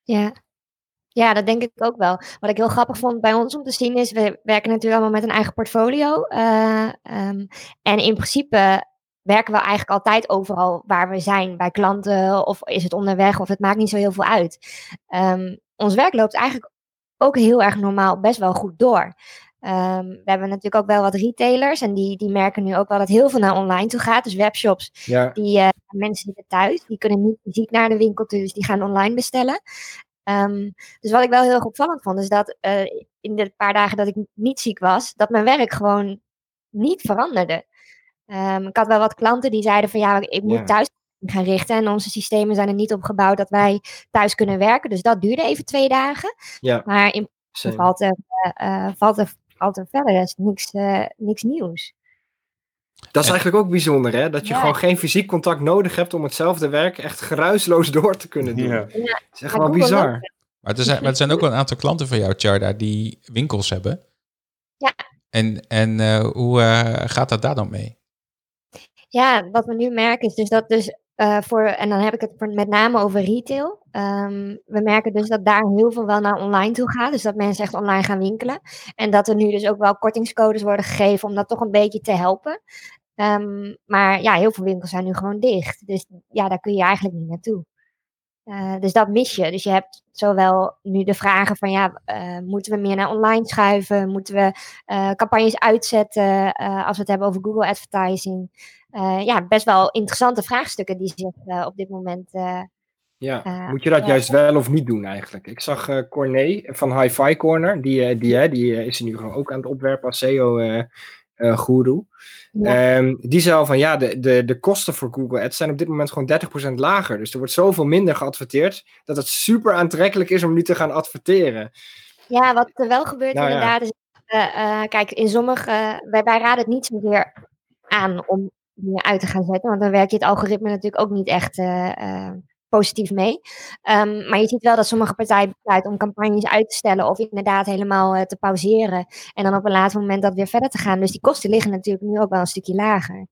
Ja. ja, dat denk ik ook wel. Wat ik heel grappig vond bij ons om te zien is, we werken natuurlijk allemaal met een eigen portfolio. eh, ehm, en in principe werken we eigenlijk altijd overal waar we zijn, bij klanten of is het onderweg of het maakt niet zo heel veel uit. Ehm, ons werk loopt eigenlijk ook heel erg normaal best wel goed door. Ehm, we hebben natuurlijk ook wel wat retailers en die, die merken nu ook wel dat heel veel naar online toe gaat. Dus webshops Ja, die eh, mensen zitten thuis, die kunnen niet fysiek naar de winkel dus die gaan online bestellen. Ehm, dus wat ik wel heel erg opvallend vond, is dat eh, in de paar dagen dat ik niet ziek was, dat mijn werk gewoon niet veranderde. Ehm, ik had wel wat klanten die zeiden van ja, ik moet Ja. thuis gaan richten en onze systemen zijn er niet op gebouwd dat wij thuis kunnen werken. Dus dat duurde even twee dagen. ja, Maar in same. valt er, eh, eh, valt er, valt er verder rest niks, eh, niks nieuws. Dat is eigenlijk ook bijzonder, hè? Dat je Ja. gewoon geen fysiek contact nodig hebt om hetzelfde werk echt geruisloos door te kunnen doen. Ja. Dat is echt Maar wel Google bizar. Maar er zijn, maar er zijn ook wel een aantal klanten van jou, Charda, die winkels hebben. Ja. En, en eh, hoe eh, gaat dat daar dan mee? Ja, wat we nu merken is dus dat dus eh, voor, en dan heb ik het met name over retail. Ehm, we merken dus dat daar heel veel wel naar online toe gaat. Dus dat mensen echt online gaan winkelen. En dat er nu dus ook wel kortingscodes worden gegeven om dat toch een beetje te helpen. Ehm, maar ja, heel veel winkels zijn nu gewoon dicht. Dus ja, daar kun je eigenlijk niet naartoe. Eh, dus dat mis je. Dus je hebt zowel nu de vragen van ja, eh, moeten we meer naar online schuiven? Moeten we campagnes uitzetten als we het hebben over Google advertising? Eh, ja, best wel interessante vraagstukken die zich eh, op dit moment. eh, Ja, moet je dat juist wel of niet doen eigenlijk? Ik zag Corné van Hi-Fi Corner, die, die, die is nu gewoon ook aan het opwerpen als SEO-guru. Ja. Ehm, die zei al van ja, de, de, de kosten voor Google Ads zijn op dit moment gewoon 30% lager. Dus er wordt zoveel minder geadverteerd dat het super aantrekkelijk is om nu te gaan adverteren. Ja, wat er wel gebeurt Nou ja. inderdaad is, kijk, in sommige, wij, wij raden het niet zozeer aan om dingen uit te gaan zetten, want dan werkt je het algoritme natuurlijk ook niet echt eh, eh, positief mee. Ehm, maar je ziet wel dat sommige partijen besluiten om campagnes uit te stellen of inderdaad helemaal eh, te pauzeren. En dan op een later moment dat weer verder te gaan. Dus die kosten liggen natuurlijk nu ook wel een stukje lager.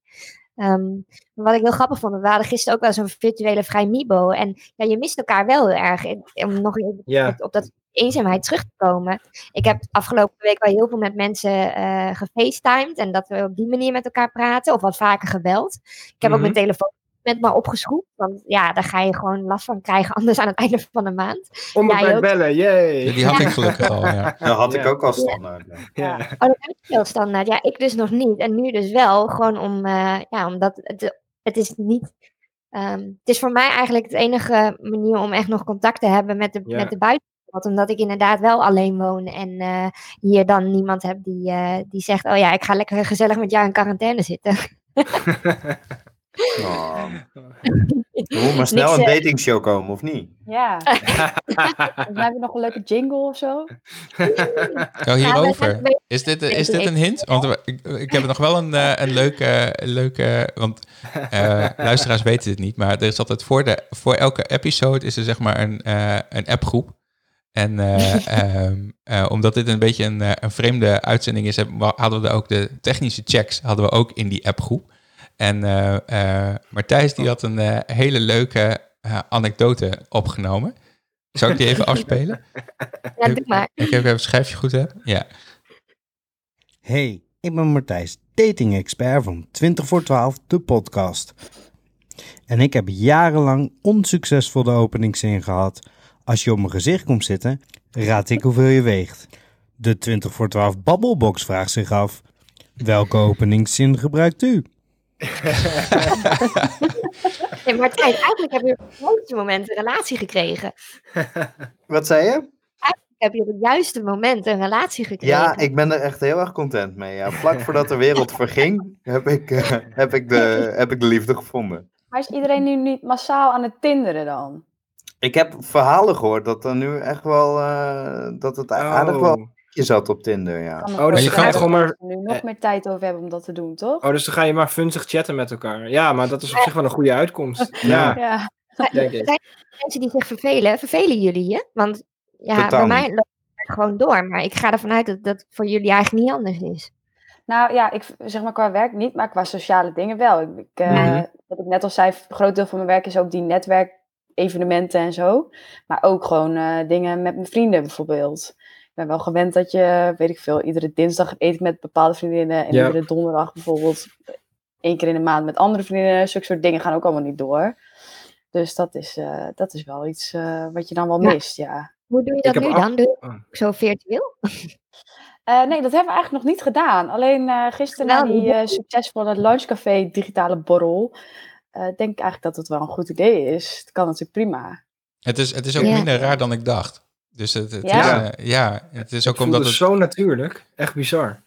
Ehm, wat ik heel grappig vond, we hadden gisteren ook wel zo'n virtuele vrij Mibo. En ja, je mist elkaar wel heel erg. Om nog even op dat eenzaamheid terug te komen. Ik heb afgelopen week wel heel veel met mensen eh gefacetimed. En dat we op die manier met elkaar praten. Of wat vaker gebeld. Ik heb ook Mhm. mijn telefoon met me opgeschroefd. Want ja, daar ga je gewoon last van krijgen. Anders aan het einde van de maand. Onbeperkt ook. bellen, yay! Die had ik gelukkig al, ja. Dat had ik Ja. ook al standaard. ja. Ja. Oh, dat heb ik heel standaard. Ja, ik dus nog niet. En nu dus wel. Gewoon om, eh, ja, omdat het, het is niet. ehm, het is voor mij eigenlijk het enige manier om echt nog contact te hebben met de, Ja. met de buitenwereld. Omdat ik inderdaad wel alleen woon en eh, hier dan niemand heb die, eh, die zegt: Oh ja, ik ga lekker gezellig met jou in quarantaine zitten. Oh. Er moet maar snel Niks, een eh, datingshow komen, of niet? Ja. Dan heb je nog een leuke jingle of zo. Ja, hierover. we- Is dit, is dit een hint? Want we- ik, ik heb nog wel een, eh, een leuke, een leuke... Want eh, luisteraars weten dit niet, maar er is altijd voor, de, voor elke episode is er zeg maar een, eh, een appgroep. En eh, ehm, eh, omdat dit een beetje een, eh, een vreemde uitzending is, hebben hadden we ook de technische checks hadden we ook in die appgroep. En uh, uh, Martijs die had een uh, hele leuke uh, anekdote opgenomen. Zou ik die even afspelen? Ja, doe maar. Ik heb even een schrijfje goed heb. Ja. Hey, ik ben Martijs, dating-expert van 20 voor 12, de podcast. En ik heb jarenlang onsuccesvol de openingszin gehad. Als je op mijn gezicht komt zitten, raad ik hoeveel je weegt. De 20 voor 12 babbelbox vraagt zich af. Welke openingszin gebruikt u? Nee, maar eigenlijk heb je op het juiste moment een relatie gekregen. Wat zei je? Heb je op het juiste moment een relatie gekregen? Ja, ik ben er echt heel erg content mee. Ja. Vlak voordat de wereld verging, heb ik, uh, heb, ik de, heb ik de liefde gevonden. Maar is iedereen nu niet massaal aan het tinderen dan? Ik heb verhalen gehoord dat er nu echt wel, uh, dat het aardig wel je zat op Tinder, ja. Oh, dus je gaat gewoon maar... nu nog meer tijd over hebben om dat te doen, toch? Oh, dus dan ga je maar funzig chatten met elkaar. Ja, maar dat is op zich wel een goede uitkomst. Ja, ja. denk ik. Zijn mensen die zich vervelen, vervelen jullie je? Want ja, Totaal bij mij loopt het gewoon door. Maar ik ga ervan uit dat dat voor jullie eigenlijk niet anders is. Nou ja, ik zeg maar qua werk niet, maar qua sociale dingen wel. Ik, ik, uh, mm-hmm. Wat ik net al zei, een groot deel van mijn werk is ook die netwerkevenementen en zo. Maar ook gewoon uh, dingen met mijn vrienden bijvoorbeeld. Ik ben wel gewend dat je, weet ik veel, iedere dinsdag eet ik met bepaalde vriendinnen. En ja. iedere donderdag bijvoorbeeld één keer in de maand met andere vriendinnen. Zulke soort dingen gaan ook allemaal niet door. Dus dat is, uh, dat is wel iets uh, wat je dan wel ja. mist, ja. Hoe doe je dat nu dan? Doe je zo virtueel? Uh, nee, dat hebben we eigenlijk nog niet gedaan. Alleen uh, gisteren na die uh, succesvolle Lunchcafé digitale borrel... denk ik eigenlijk dat het wel een goed idee is. Het kan natuurlijk prima. Het is, het is ook ja. minder raar dan ik dacht. Dus het, het ja? Is, ja, het is ook het omdat het... zo natuurlijk. Echt bizar.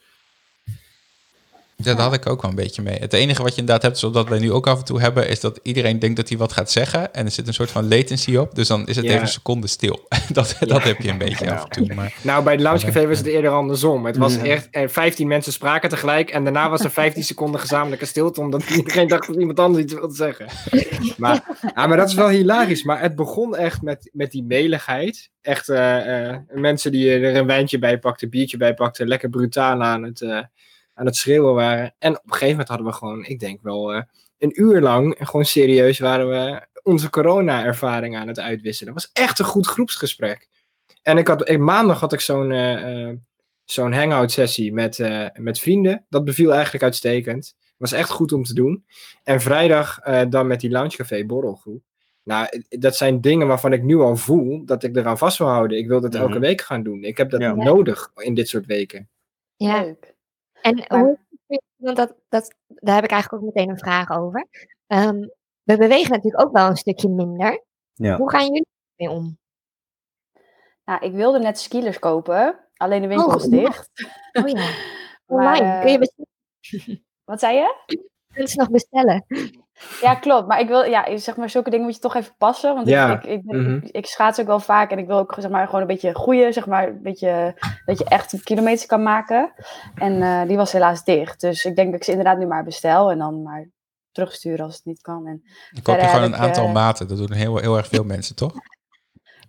Ja, daar had ik ook wel een beetje mee. Het enige wat je inderdaad hebt, zoals wij nu ook af en toe hebben, is dat iedereen denkt dat hij wat gaat zeggen. En er zit een soort van latency op. Dus dan is het ja. even een seconde stil. dat, ja. dat heb je een beetje ja. af en toe. Maar... Nou, bij de Loungecafé was het eerder andersom. Het was echt, er 15 mensen spraken tegelijk. En daarna was er 15 seconden gezamenlijke stilte. Omdat iedereen dacht dat iemand anders iets wilde zeggen. Maar, ja, maar dat is wel hilarisch. Maar het begon echt met, met die meligheid. Echt uh, uh, mensen die er een wijntje bij pakten, een biertje bij pakten. Lekker brutaal aan het... Uh, aan het schreeuwen waren. En op een gegeven moment hadden we gewoon, ik denk wel uh, een uur lang, gewoon serieus waren we onze corona-ervaring aan het uitwisselen. Het was echt een goed groepsgesprek. En ik had, ik, maandag had ik zo'n uh, uh, zo'n hangout-sessie met, met vrienden. Dat beviel eigenlijk uitstekend. Was echt goed om te doen. En vrijdag dan met die Loungecafé borrelgroep. Nou, dat zijn dingen waarvan ik nu al voel dat ik eraan vast wil houden. Ik wil dat elke mm-hmm. week gaan doen. Ik heb dat ja. nodig in dit soort weken. Ja. Leuk. En maar, hoe, want dat, dat, daar heb ik eigenlijk ook meteen een vraag over. Um, we bewegen natuurlijk ook wel een stukje minder. Ja. Hoe gaan jullie mee om? Nou, ik wilde net skilers kopen, alleen de winkel oh, is dicht. Oh ja. Online, maar, uh, kun je bestellen? Wat zei je? Kun je nog bestellen? Ja, klopt. Maar ik wil, ja, zeg maar, zulke dingen moet je toch even passen. Want ja. ik, ik, ik, ik, ik, schaats ook wel vaak en ik wil ook, zeg maar, gewoon een beetje groeien, zeg maar, een beetje, dat je echt kilometers kan maken. En uh, die was helaas dicht. Dus ik denk dat ik ze inderdaad nu maar bestel en dan maar terugsturen als het niet kan. En Dan koop je gewoon een aantal eh, maten. Dat doen heel, heel erg veel mensen, toch?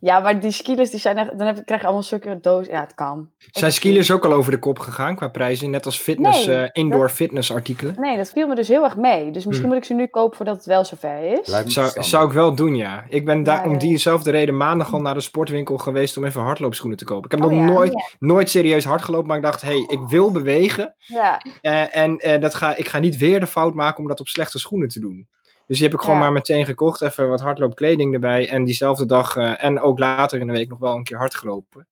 Ja, maar die skiles die zijn echt, dan heb, krijg je allemaal zulke doos. Ja, het kan. Zijn skiers ook al over de kop gegaan qua prijzen? Net als fitness, Nee, eh, indoor fitness artikelen? Nee, dat viel me dus heel erg mee. Dus misschien Hm. moet ik ze nu kopen voordat het wel zover is. Zou, zou ik wel doen, ja. Ik ben daar om diezelfde reden maandag al naar de sportwinkel geweest om even hardloopschoenen te kopen. Ik heb Oh nog ja, nooit, nooit serieus hard gelopen, maar ik dacht, hé, hey, ik wil bewegen. Ja, eh, en eh, dat ga, ik ga niet weer de fout maken om dat op slechte schoenen te doen. Dus die heb ik gewoon Ja. maar meteen gekocht, even wat hardloopkleding erbij. En diezelfde dag eh, en ook later in de week nog wel een keer hard gelopen.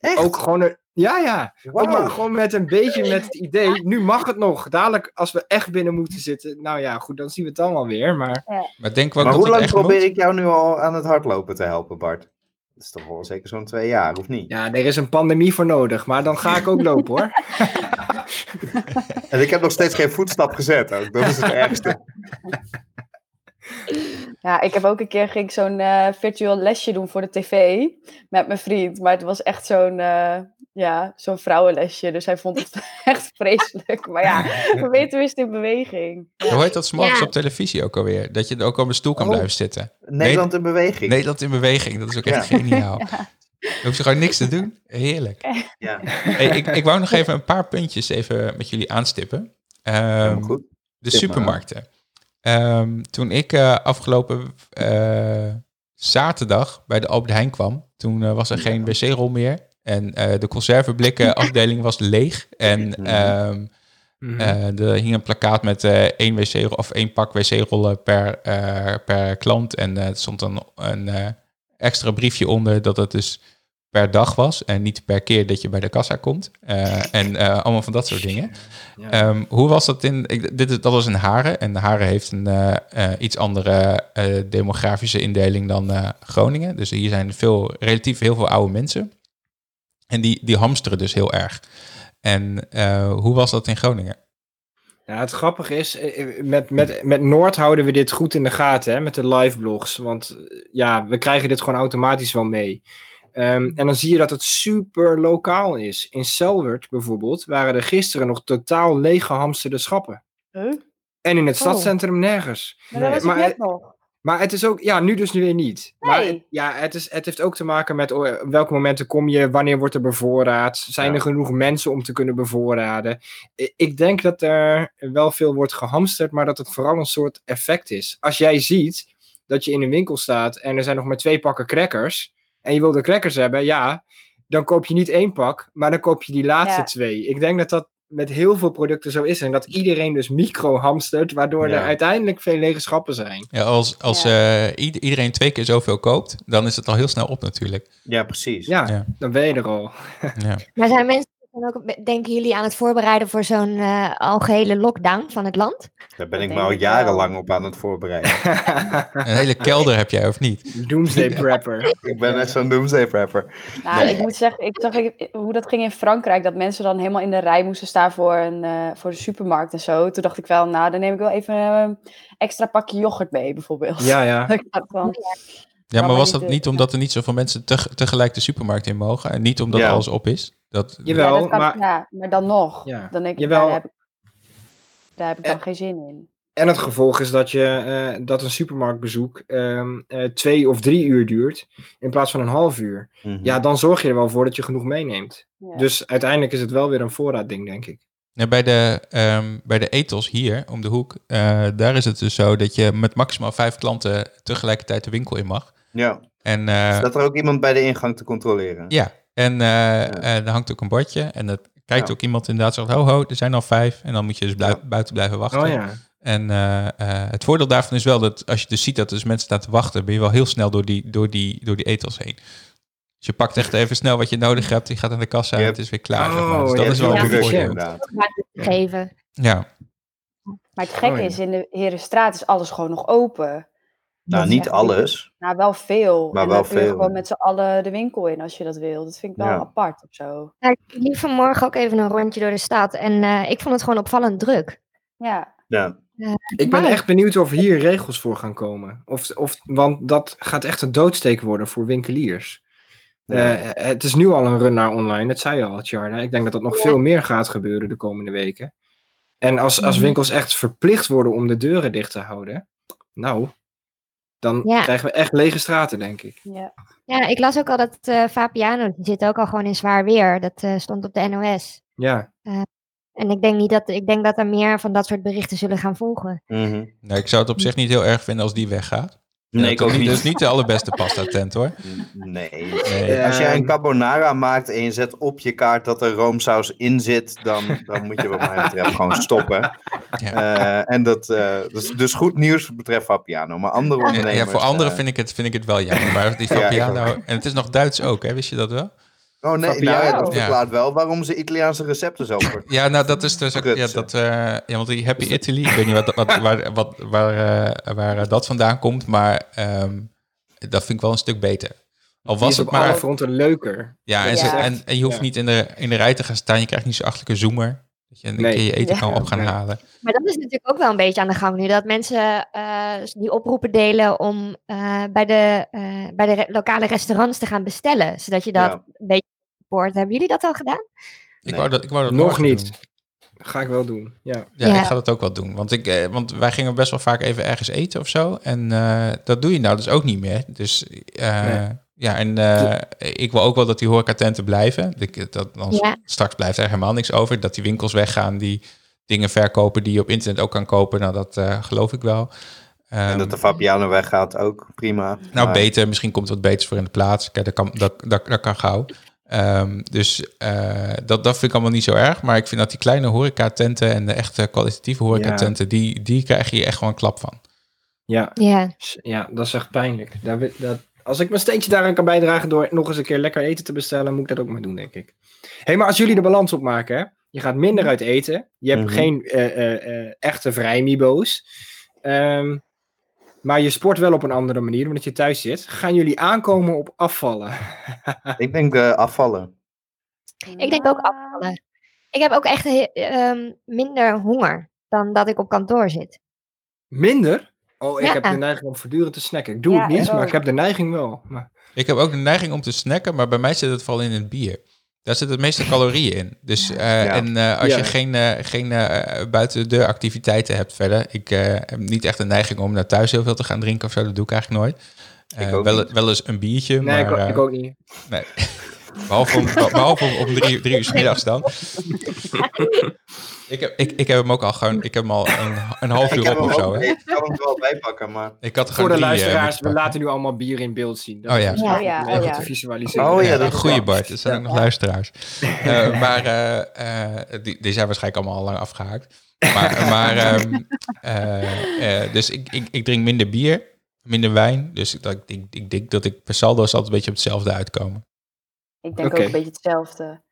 Echt? Ook gewoon, een, ja ja, ook maar gewoon met een beetje met het idee, nu mag het nog. Dadelijk als we echt binnen moeten zitten, nou ja, goed, dan zien we het dan wel weer. Maar Maar denk wel Maar dat hoe lang echt probeer moet? ik jou nu al aan het hardlopen te helpen, Bart? Dat is toch wel zeker zo'n twee jaar, of niet? ja, er is een pandemie voor nodig, maar dan ga ik ook lopen hoor. En ik heb nog steeds geen voetstap gezet ook. Dat is het ergste. ja, ik heb ook een keer ging ik zo'n eh, virtueel lesje doen voor de tv met mijn vriend. Maar het was echt zo'n eh, ja, zo'n vrouwenlesje. Dus hij vond het echt vreselijk. Maar ja, we weten tenminste in beweging. Ja. Hoe heet dat 's morgens Ja. op televisie ook alweer? Dat je ook op een stoel kan Oh. blijven zitten. Nederland in beweging. Nederland in beweging, dat is ook echt geniaal. Dan hoef je gewoon niks te doen. Heerlijk. Ja, Hey, ik, ik wou nog even een paar puntjes even met jullie aanstippen. Ehm, goed. de Tip supermarkten. Ehm, toen ik eh, afgelopen eh, zaterdag bij de Albert Heijn kwam, toen eh, was er geen wc-rol meer. En eh, de conserveblikken afdeling was leeg. En Mhm. ehm, eh, er hing een plakkaat met eh, één wc of één pak wc-rollen per, eh, per klant. En eh, er stond dan een eh, extra briefje onder dat het dus per dag was en niet per keer dat je bij de kassa komt. Eh, en eh, allemaal van dat soort dingen. Ja. Ehm, hoe was dat in... Ik, dit dat was in Haren. En Haren heeft een eh, iets andere demografische indeling dan Groningen. Dus hier zijn veel, relatief heel veel oude mensen. En die, die hamsteren dus heel erg. En hoe was dat in Groningen? Ja, het grappige is, met, met, met Noord houden we dit goed in de gaten, hè, met de live blogs. Want ja, we krijgen dit gewoon automatisch wel mee. Ehm, en dan zie je dat het super lokaal is. In Selwert bijvoorbeeld waren er gisteren nog totaal leeg gehamsterde schappen. Huh? En in het Oh. stadscentrum nergens. Maar dat was net nog. maar het is ook, ja, nu dus nu weer niet. Maar Nee. het, ja, het, is, het heeft ook te maken met oh, op welke momenten kom je, wanneer wordt er bevoorraad, zijn Ja. er genoeg mensen om te kunnen bevoorraden. Ik denk dat er wel veel wordt gehamsterd, maar dat het vooral een soort effect is. Als jij ziet dat je in een winkel staat en er zijn nog maar twee pakken crackers en je wil de crackers hebben, ja, dan koop je niet één pak, maar dan koop je die laatste Ja. twee. Ik denk dat dat met heel veel producten zo is en dat iedereen dus micro hamstert, waardoor Ja. er uiteindelijk veel lege schappen zijn. Ja, als als eh, ied- iedereen twee keer zoveel koopt, dan is het al heel snel op natuurlijk. Ja, precies. Ja, Ja. dan ben je er al. Ja. Maar zijn mensen dan ook, denken jullie aan het voorbereiden voor zo'n eh, algehele lockdown van het land? Daar ben ik me al jarenlang op aan het voorbereiden. Een hele kelder heb jij, of niet? Doomsday Prepper. ik ben echt zo'n doomsday prepper. Nou, ik moet zeggen, ik zag ik- hoe dat ging in Frankrijk. Dat mensen dan helemaal in de rij moesten staan voor, een, eh, voor de supermarkt en zo. Toen dacht ik wel, nou, dan neem ik wel even een extra pakje yoghurt mee, bijvoorbeeld. Ja, ja. Ik dacht van, Ja, maar was dat de- niet omdat er niet zoveel mensen teg- tegelijk de supermarkt in mogen? En niet omdat Ja. alles op is? Dat, Jawel, ja, dat kan, maar- ja, maar dan nog. Ja. Dan denk ik, Jawel. daar heb ik, daar heb ik dan geen zin in. En het gevolg is dat, je, eh, dat een supermarktbezoek ehm, eh, twee of drie uur duurt in plaats van een half uur. Mhm. Ja, dan zorg je er wel voor dat je genoeg meeneemt. Ja. Dus uiteindelijk is het wel weer een voorraadding, denk ik. Ja, bij, de, ehm, bij de ethos hier om de hoek, eh, daar is het dus zo dat je met maximaal vijf klanten tegelijkertijd de winkel in mag. ja. En, eh, Staat er ook iemand bij de ingang te controleren? ja, en eh, eh, er hangt ook een bordje en dat kijkt Ja. ook iemand inderdaad zegt, ho ho, er zijn al vijf. En dan moet je dus blij- buiten blijven wachten. Oh ja. En eh, eh, het voordeel daarvan is wel dat als je dus ziet dat er dus mensen staan te wachten, ben je wel heel snel door die, door die, door die ethos heen. Dus je pakt echt even snel wat je nodig hebt, je gaat aan de kassa en Yep. het is weer klaar. zeg Oh, maar. Dus dat is wel een voordeel. inderdaad. Geven. Ja, Maar het gekke Oh, ja. is, in de Herenstraat is alles gewoon nog open. Nou, niet alles. Nou, wel veel. Maar en wel dan kun je veel, gewoon met z'n allen de winkel in als je dat wil. Dat vind ik wel Ja. apart of zo. Ja, ik liep vanmorgen ook even een rondje door de stad en eh, ik vond het gewoon opvallend druk. Ja, Ja. Ik ben Maar- echt benieuwd of hier regels voor gaan komen. Of, of, want dat gaat echt een doodsteek worden voor winkeliers. Ja. Eh, het is nu al een run naar online, dat zei je al, Tjarda. Ik denk dat dat nog veel meer gaat gebeuren de komende weken. En als, als Mhm. winkels echt verplicht worden om de deuren dicht te houden, nou, dan Ja. krijgen we echt lege straten, denk ik. Ja. Ja, ik las ook al dat eh Fabiano, die zit ook al gewoon in zwaar weer. Dat eh, stond op de NOS. Ja, En ik denk niet dat, ik denk dat er meer van dat soort berichten zullen gaan volgen. Mhm. Nou, ik zou het op zich niet heel erg vinden als die weggaat. Nee, Ja, ik dat ook is niet. Is niet de allerbeste pasta tent hoor. Nee. Nee. Als jij een carbonara maakt en je zet op je kaart dat er roomsaus in zit, dan, dan moet je wat mij betreft gewoon stoppen. Ja. Eh, en dat, eh, dat is dus goed nieuws wat betreft Fabiano. Maar andere ondernemers... ja, voor anderen eh, vind ik, het, vind ik het wel jammer. Maar die en het is nog Duits ook, hè? Wist je dat wel? Oh nee, nou, ja, dat Ja. verklaart wel waarom ze Italiaanse recepten zo voor. Ja, nou dat is dus ook... Ja, dat, eh, ja, want die Happy Italy, ik weet niet wat, wat, waar, wat, waar, eh, waar eh, dat vandaan komt, maar ehm, dat vind ik wel een stuk beter. Al die was is het op alle maar... fronten leuker. Ja, en, Ja. ze- en, en je hoeft Ja. niet in de, in de rij te gaan staan, je krijgt niet zo'n achterlijke zoomer. Dat je een Nee. keer je eten Ja. kan op gaan Nee. halen. Maar dat is natuurlijk ook wel een beetje aan de gang nu. Dat mensen eh, die oproepen delen om eh, bij, de, eh, bij de re- lokale restaurants te gaan bestellen. Zodat je dat Ja. een beetje support. Hebben jullie dat al gedaan? Ik wou dat, ik wou dat Nog niet. doen. Ga ik wel doen, ja. Ja, Ja. ik ga dat ook wel doen. Want, ik, eh, want wij gingen best wel vaak even ergens eten of zo. En eh, dat doe je nou dus ook niet meer. Dus eh, Nee. Ja, en eh, ik wil ook wel dat die horecatenten blijven. Ik, dat, dan Ja. Straks blijft er helemaal niks over. Dat die winkels weggaan die dingen verkopen die je op internet ook kan kopen. Nou, dat eh, geloof ik wel. En Ehm, dat de Fabiano weggaat ook, prima. nou, Maar- beter. Misschien komt er wat beters voor in de plaats. Kijk, dat kan, dat, dat, dat kan gauw. Ehm, dus eh, dat, dat vind ik allemaal niet zo erg. Maar ik vind dat die kleine horecatenten en de echte kwalitatieve horecatenten, die, die krijg je echt gewoon een klap van. Ja, Ja. ja dat is echt pijnlijk. Daar, wi- dat, als ik mijn steentje daaraan kan bijdragen door nog eens een keer lekker eten te bestellen, moet ik dat ook maar doen, denk ik. Hé, hey, maar als jullie de balans opmaken, hè? je gaat minder uit eten, je hebt Mhm. geen eh, eh, eh, echte vrijmibo's, Ehm maar je sport wel op een andere manier, omdat je thuis zit. Gaan jullie aankomen op afvallen? Ik denk afvallen. Ik denk ook afvallen. Ik heb ook echt ehm, minder honger dan dat ik op kantoor zit. Minder? Oh, ik Ja. heb de neiging om voortdurend te snacken. Ik doe Ja, het niet, ik maar ook. ik heb de neiging wel. Maar, Ik heb ook de neiging om te snacken, maar bij mij zit het vooral in het bier. Daar zitten de meeste calorieën in. Dus, eh, Ja. En eh, als Ja. je geen, eh, geen eh, buiten de deur activiteiten hebt verder. Ik eh, heb niet echt de neiging om naar thuis heel veel te gaan drinken of zo. Dat doe ik eigenlijk nooit. Ik Eh, ook wel, niet. wel eens een biertje, nee, maar ik, ook- ik ook niet. nee. behalve om, behalve om, om drie, drie uur 's middags dan. ik, heb, ik, ik heb hem ook al gewoon, ik heb hem al een, een half Ik uur op of zo. Hè? ik kan hem er wel bijpakken, maar... Ik had er Voor gewoon de drie, eh, luisteraars, we laten nu allemaal bier in beeld zien. Dat Oh is ja. Oh ja, leuk oh om ja. te visualiseren. Oh ja, Ja, dat is. Bart. Er zijn ook nog luisteraars. Eh, maar eh, die, die zijn waarschijnlijk allemaal al lang afgehaakt. Maar, maar ehm, eh, eh, dus ik, ik, ik drink minder bier, minder wijn. Dus dat, ik, ik, ik denk dat ik per saldo altijd een beetje op hetzelfde uitkomen. Ik denk ook een beetje hetzelfde.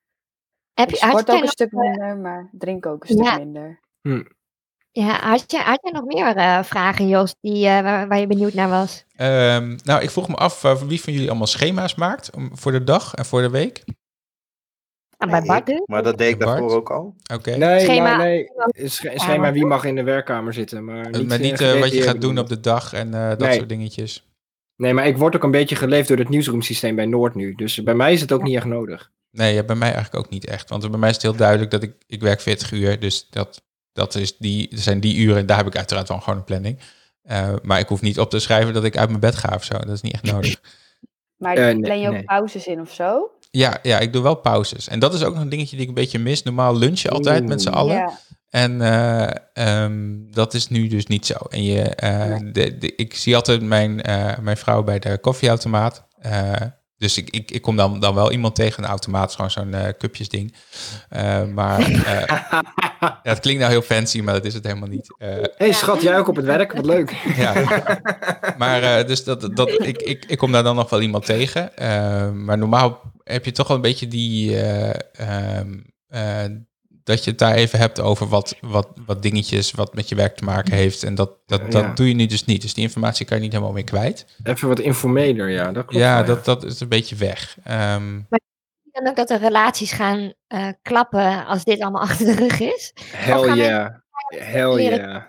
Heb je, sport ook een nog, stuk minder, maar drink ook een stuk Ja. minder. ja, had, jij, had jij nog meer eh, vragen, Jos, die, eh, waar, waar je benieuwd naar was? Ehm, nou, ik vroeg me af eh, wie van jullie allemaal schema's maakt om, voor de dag en voor de week. Nou, bij Bart ik- dus. Maar dat deed ik Bart? daarvoor ook al. Oké. Nee, Schema- maar nee. Sch- schema wie mag in de werkkamer zitten. Maar niet, Met eh, niet wat je gaat doen op de dag en eh, dat Nee. soort dingetjes. Nee, maar ik word ook een beetje geleefd door het nieuwsroomsysteem bij Noord nu. Dus bij mij is het ook niet echt nodig. Nee, ja, bij mij eigenlijk ook niet echt. Want bij mij is het heel duidelijk dat ik, ik werk 40 uur. Dus dat, dat is die, zijn die uren. Daar heb ik uiteraard wel gewoon een planning. Eh, maar ik hoef niet op te schrijven dat ik uit mijn bed ga of zo. Dat is niet echt nodig. Maar Eh, nee, plan je ook nee. pauzes in of zo? Ja, ja, ik doe wel pauzes. En dat is ook nog een dingetje die ik een beetje mis. Normaal lunchen altijd met z'n allen. Ja. En eh, ehm, dat is nu dus niet zo. En je, eh, de, de, ik zie altijd mijn, eh, mijn vrouw bij de koffieautomaat. Dus ik, ik, ik kom dan, dan wel iemand tegen. Een automaat is gewoon zo'n cupjesding. Maar ja, het klinkt nou heel fancy, maar dat is het helemaal niet. Eh, hey, schat, jij ook op het werk? Wat leuk. ja. Maar dus dat, dat, ik, ik, ik kom daar dan nog wel iemand tegen. Maar normaal heb je toch wel een beetje die... eh, ehm, eh, dat je het daar even hebt over wat, wat, wat dingetjes wat met je werk te maken heeft. En dat, dat, dat Ja. doe je nu dus niet. Dus die informatie kan je niet helemaal meer kwijt. Even wat informeler, ja. Dat klopt ja, wel, dat, dat is een beetje weg. Ehm, Dan ook dat de relaties gaan eh, klappen als dit allemaal achter de rug is. Hell yeah. Hell yeah.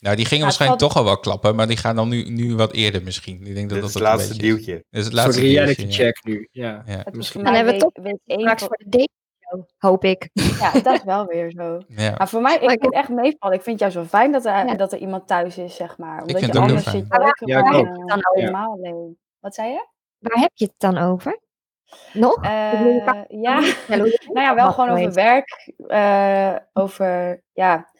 nou, die gingen Ja, waarschijnlijk toch al wel klappen. Maar die gaan dan nu, nu wat eerder misschien. Ik denk dat Dit is dat het laatste beetje is. duwtje. Dit is het Een soort laatste reality duwtje, ja. check nu. Ja. Ja. Misschien. Dan mij hebben we één Straks voor de date zo, hoop ik. Ja, dat is wel weer zo. Ja. Maar voor mij, ik vind het echt meevallen. Ik vind het juist wel fijn dat er, Ja. dat er iemand thuis is, zeg maar. Omdat vind je het ook heel anders fijn. zit je Ja, eh, Dan helemaal alleen. Wat zei je? Waar heb je het dan over? Nog? Eh, ja, nou ja, wel gewoon over werk. eh, over, ja,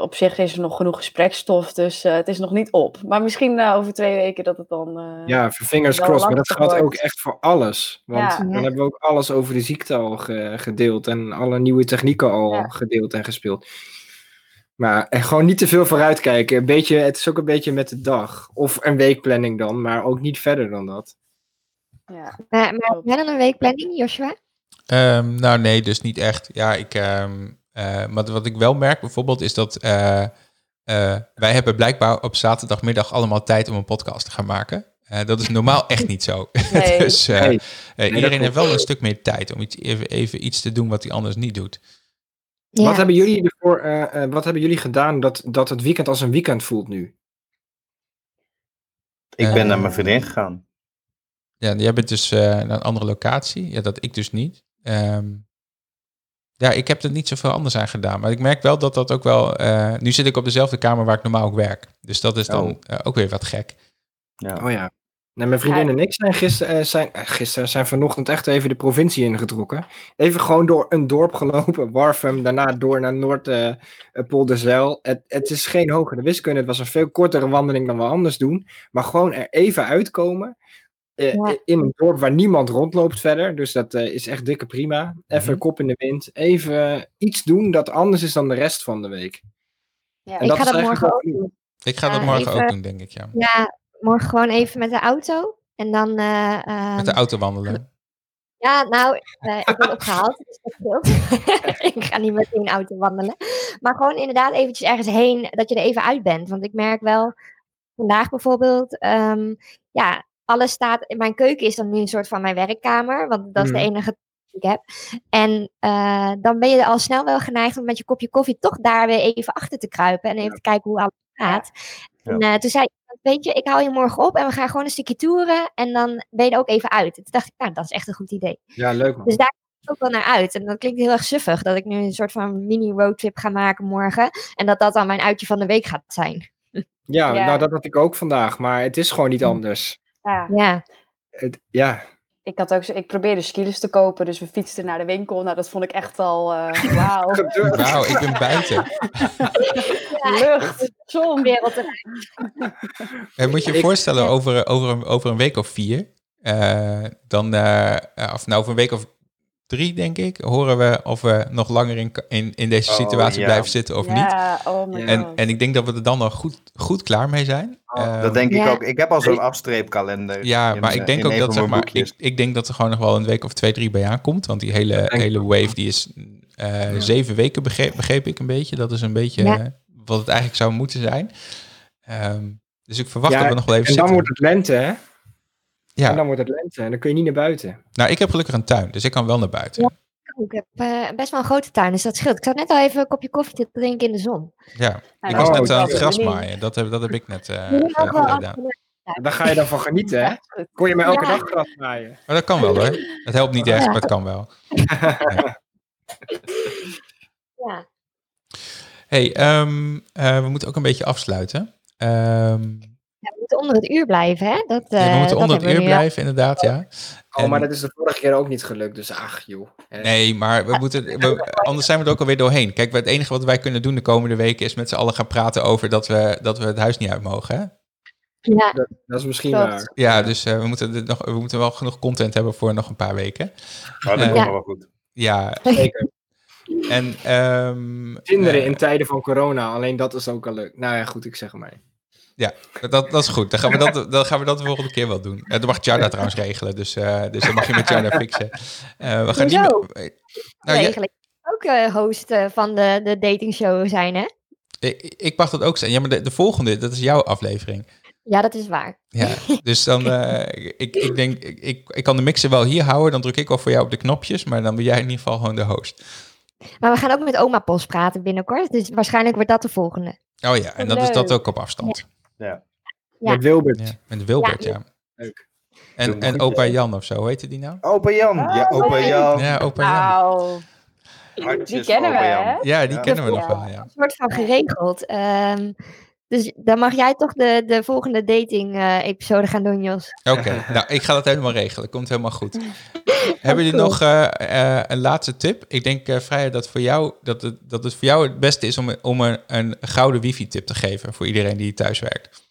op zich is er nog genoeg gesprekstof, dus eh, het is nog niet op. Maar misschien eh, over twee weken dat het dan... eh, Ja, fingers crossed. Maar dat geldt ook echt voor alles. Want Ja. dan Ja. hebben we ook alles over de ziekte al ge- gedeeld. En alle nieuwe technieken al Ja. gedeeld en gespeeld. Maar en gewoon niet te veel vooruitkijken. Een beetje, het is ook een beetje met de dag. Of een weekplanning dan, maar ook niet verder dan dat. ja. Maar, maar heb jij dan een weekplanning, Joshua? Ehm, nou, nee, dus niet echt. Ja, ik, ehm, eh, maar wat ik wel merk bijvoorbeeld is dat eh, eh, wij hebben blijkbaar op zaterdagmiddag allemaal tijd om een podcast te gaan maken. Eh, dat is normaal echt niet zo. Nee. dus eh, Nee. eh, iedereen heeft wel een stuk meer tijd om iets, even, even iets te doen wat hij anders niet doet. Ja. Wat, hebben jullie ervoor, eh, eh, wat hebben jullie gedaan dat, dat het weekend als een weekend voelt nu? Ik ben naar mijn vriendin gegaan. Ja, jij bent dus eh, naar een andere locatie. Ja, dat ik dus niet. Ehm, ja, ik heb er niet zoveel anders aan gedaan. Maar ik merk wel dat dat ook wel... eh, nu zit ik op dezelfde kamer waar ik normaal ook werk. Dus dat is dan Oh. eh, ook weer wat gek. Ja. Oh ja. Nee, mijn vriendin en ik zijn gisteren, eh, zijn, gisteren zijn vanochtend echt even de provincie ingetrokken. Even gewoon door een dorp gelopen, Warfum, daarna door naar Noord-Polderzeil. het, het is geen hogere wiskunde, het was een veel kortere wandeling dan we anders doen. Maar gewoon er even uitkomen. Eh, Ja. In een dorp waar niemand rondloopt verder. Dus dat eh, is echt dikke prima. Even Mhm. kop in de wind. Even iets doen dat anders is dan de rest van de week. Ja, En ik dat ga dat morgen ook doen. Ik ga dat morgen even- ook doen, denk ik, ja. Ja, morgen gewoon even met de auto. En dan... eh, ehm, Met de auto wandelen. Ja, nou, eh, ik ben opgehaald, dus dat scheelt. ik ga niet met een auto wandelen. Maar gewoon inderdaad eventjes ergens heen, dat je er even uit bent. Want ik merk wel, vandaag bijvoorbeeld, ehm, ja, alles staat, in mijn keuken is dan nu een soort van mijn werkkamer. Want dat is de enige die ik heb. En eh, dan ben je al snel wel geneigd om met je kopje koffie toch daar weer even achter te kruipen. En even te kijken hoe alles gaat. Ja. En eh, toen zei ik, weet je, ik haal je morgen op en we gaan gewoon een stukje toeren. En dan ben je er ook even uit. Toen dacht ik, nou, dat is echt een goed idee. Ja, leuk man. Dus daar ook wel naar uit. En dat klinkt heel erg suffig, dat ik nu een soort van mini-roadtrip ga maken morgen. En dat dat dan mijn uitje van de week gaat zijn. Ja, Ja. nou dat had ik ook vandaag, maar het is gewoon niet anders. Ja. Ja, Het, ja, Ik, had ook, zo- ik probeerde skills te kopen, dus we fietsten naar de winkel. Nou, dat vond ik echt al, eh wauw. Wauw, ik ben buiten. Lucht, zon. wereldterrein. Eh, moet je je voorstellen, over, over, een, over een week of vier, eh, dan, eh, of nou over een week of drie, denk ik, horen we of we nog langer in, in, in deze Oh, situatie ja. blijven zitten of niet. Ja, oh my. En, god. en ik denk dat we er dan al goed, goed klaar mee zijn. Eh, Dat denk ik Ja. ook. Ik heb al zo'n afstreepkalender. ja, in, maar eh, ik denk in ook dat, zeg maar, ik, ik denk dat er gewoon nog wel een week of twee, drie bij aankomt. Want die hele, denk hele wave die is eh, zeven weken, begreep, begreep ik een beetje. Dat is een beetje Ja. eh, wat het eigenlijk zou moeten zijn. Ehm, dus ik verwacht Ja, dat we nog wel even en dan zitten. wordt het lente, hè? Ja, En dan wordt het lente en dan kun je niet naar buiten. nou, ik heb gelukkig een tuin, dus ik kan wel naar buiten. Ja. Ik heb eh, best wel een grote tuin, dus dat scheelt. Ik zat net al even een kopje koffie te drinken in de zon. Ja, ik was Oh, net aan het gras maaien. Dat heb, dat heb ik net eh, eh, gedaan. Daar ga je dan van genieten, hè? Kon je mij elke Ja. dag gras maaien? Maar dat kan wel hoor. Het helpt niet echt, Ja. maar het kan wel. Ja. hey, ehm, eh, we moeten ook een beetje afsluiten. Ehm, we moeten onder het uur blijven, hè? Dat, ja, we eh, moeten dat onder het uur blijven, inderdaad, ja. Oh, En- maar dat is de vorige keer ook niet gelukt, dus ach joh. Nee, maar we moeten, we- anders zijn we er ook alweer doorheen. Kijk, het enige wat wij kunnen doen de komende weken is met z'n allen gaan praten over dat we, dat we het huis niet uit mogen. Hè? Ja, Dat, dat is misschien Klopt. waar. Ja, dus eh, we, moeten dit nog, we moeten wel genoeg content hebben voor nog een paar weken. Oh, dat Eh, komt Ja. wel goed. Ja, Zeker. en... ehm, Kinderen in tijden van corona, alleen dat is ook al leuk. Nou ja, goed, ik zeg het maar. dat, dat is goed. Dan gaan, we dat, dan gaan we dat de volgende keer wel doen. Eh, dat mag Jarda trouwens regelen, dus, eh, dus dat mag je met Jarda fixen. Eh, we gaan niet meer... Nou, ook eh, host van de, de datingshow zijn, hè? ik, ik mag dat ook zijn. Ja, maar de, de volgende, dat is jouw aflevering. Ja, dat is waar. Ja, dus dan, ik, ik denk, ik, ik, kan de mixer wel hier houden, dan druk ik wel voor jou op de knopjes, maar dan ben jij in ieder geval gewoon de host. Maar we gaan ook met oma Pos praten binnenkort, dus waarschijnlijk wordt dat de volgende. Oh ja, en dat is dat ook op afstand. Ja. Met Wilbert. Ja, met Wilbert, ja. Ja. En, en opa ja. Jan of zo, hoe heette die nou? Opa Jan. Ja, Ah, opa leuk. Jan. Ja, opa Jan. Hartjes die kennen we, hè? Ja, die Ja. kennen we nog Ja. wel, ja. Een soort van geregeld. Ehm, dus dan mag jij toch de, de volgende dating-episode gaan doen, Jos. Oké, nou, ik ga dat helemaal regelen. Komt helemaal goed. Hebben jullie cool. nog eh, eh, een laatste tip? Ik denk, eh Freya, dat, voor jou, dat, het, dat het voor jou het beste is om, om een, een gouden wifi-tip te geven voor iedereen die thuis werkt.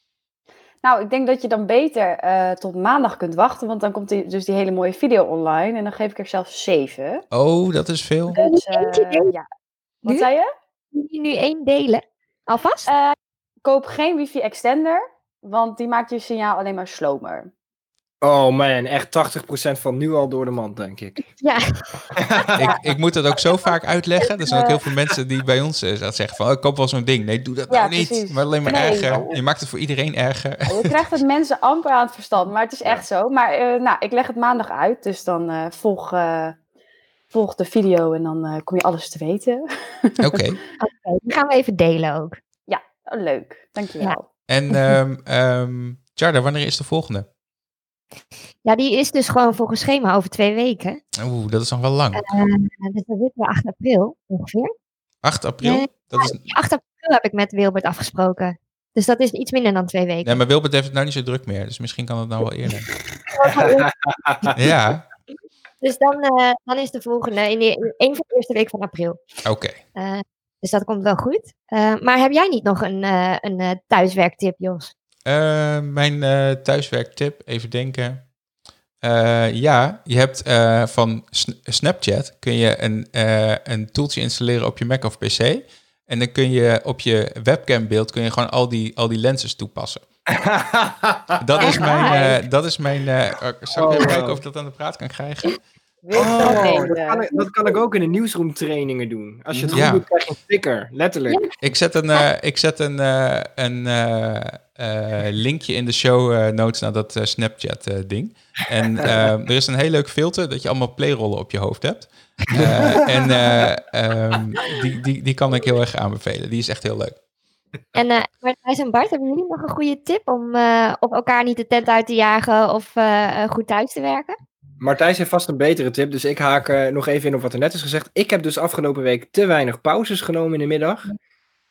Nou, ik denk dat je dan beter eh, tot maandag kunt wachten, want dan komt die, dus die hele mooie video online en dan geef ik er zelfs zeven. Oh, dat is veel. Dus, eh, ja. Wat Nu? zei je? Nu één delen? Alvast? Eh, koop geen wifi extender, want die maakt je signaal alleen maar slomer. Oh man, echt 80% van nu al door de mand, denk ik. ja. Ik, ik moet dat ook zo vaak uitleggen. Er zijn ook heel veel mensen die bij ons dat zeggen van, oh, ik koop wel zo'n ding. Nee, doe dat Ja, nou niet. precies. Maar alleen maar Nee. erger. Je maakt het voor iedereen erger. Je krijgt het mensen amper aan het verstand, maar het is echt zo. Maar eh, nou, ik leg het maandag uit, dus dan eh, volg, eh, volg de video en dan eh, kom je alles te weten. Oké. Oké, die gaan we even delen ook. Oh, leuk, dankjewel. En ehm ehm Charda, wanneer is de volgende? Ja, die is dus gewoon volgens schema over twee weken. Oeh, dat is nog wel lang. Eh, dus dan zitten we 8 april ongeveer. 8 april? Nee. Dat is, 8 april heb ik met Wilbert afgesproken. Dus dat is iets minder dan twee weken. nee, maar Wilbert heeft het nou niet zo druk meer. Dus misschien kan het nou wel eerder. Ja, Dus dan, eh, dan is de volgende in, de, in een van de eerste week van april. oké. Eh, dus dat komt wel goed. Eh, maar heb jij niet nog een, eh, een eh, thuiswerktip, Jos? Eh, mijn eh, thuiswerktip, even denken. Eh, ja, je hebt eh, van Sn- Snapchat kun je een, eh, een tooltje installeren op je Mac of PC. En dan kun je op je webcambeeld kun je gewoon al die, al die lenses toepassen. Dat is mijn. eh, dat is mijn eh, zal ik even Oh, kijken wow. of ik dat aan de praat kan krijgen? Wil je dat Oh, dat, kan ik, dat kan ik ook in de nieuwsroom trainingen doen. Als je het Ja. goed doet, krijg je een sticker. Letterlijk. Ik zet een, eh, ik zet een, eh, een eh, eh, linkje in de show eh, notes naar dat eh, Snapchat eh, ding. En eh, er is een heel leuk filter dat je allemaal playrollen op je hoofd hebt. Eh, en eh, ehm, die, die, die kan ik heel erg aanbevelen. Die is echt heel leuk. En uh, Martijn en Bart, hebben jullie nog een goede tip om uh, op elkaar niet de tent uit te jagen of uh, goed thuis te werken? Martijn heeft vast een betere tip, dus ik haak uh, nog even in op wat er net is gezegd. Ik heb dus afgelopen week te weinig pauzes genomen in de middag.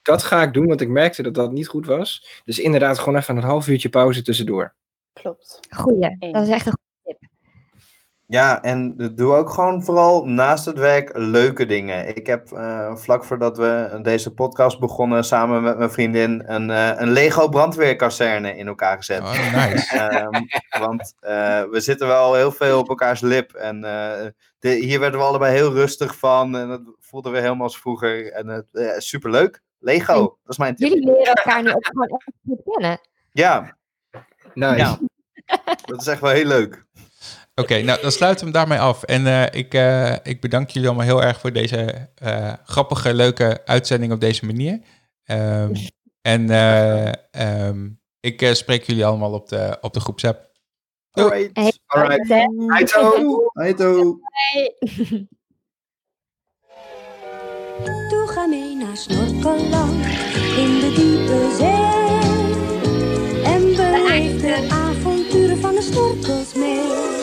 Dat ga ik doen, want ik merkte dat dat niet goed was. Dus inderdaad gewoon even een half uurtje pauze tussendoor. Klopt. Goeie, dat is echt een goede tip. Ja, en doe ook gewoon vooral naast het werk leuke dingen. Ik heb uh, vlak voordat we deze podcast begonnen, samen met mijn vriendin, een, uh, een Lego brandweerkazerne in elkaar gezet. Oh, nice. um, want uh, we zitten wel heel veel op elkaars lip. En de, hier werden we allebei heel rustig van. En dat voelden we helemaal als vroeger. En het superleuk. Lego, en dat is mijn tip. Jullie leren elkaar nu ook gewoon echt goed kennen. Ja. Nice. ja. Dat is echt wel heel leuk. Oké, okay, nou dan sluiten we hem daarmee af. En uh, ik, uh, ik bedank jullie allemaal heel erg voor deze uh, grappige, leuke uitzending op deze manier. Um, en um, ik spreek jullie allemaal op de, op de groepsapp. Alright. Hey, Alright. Aito. snorkelen in de diepe zee. En beleef de avonturen van de snorkels mee.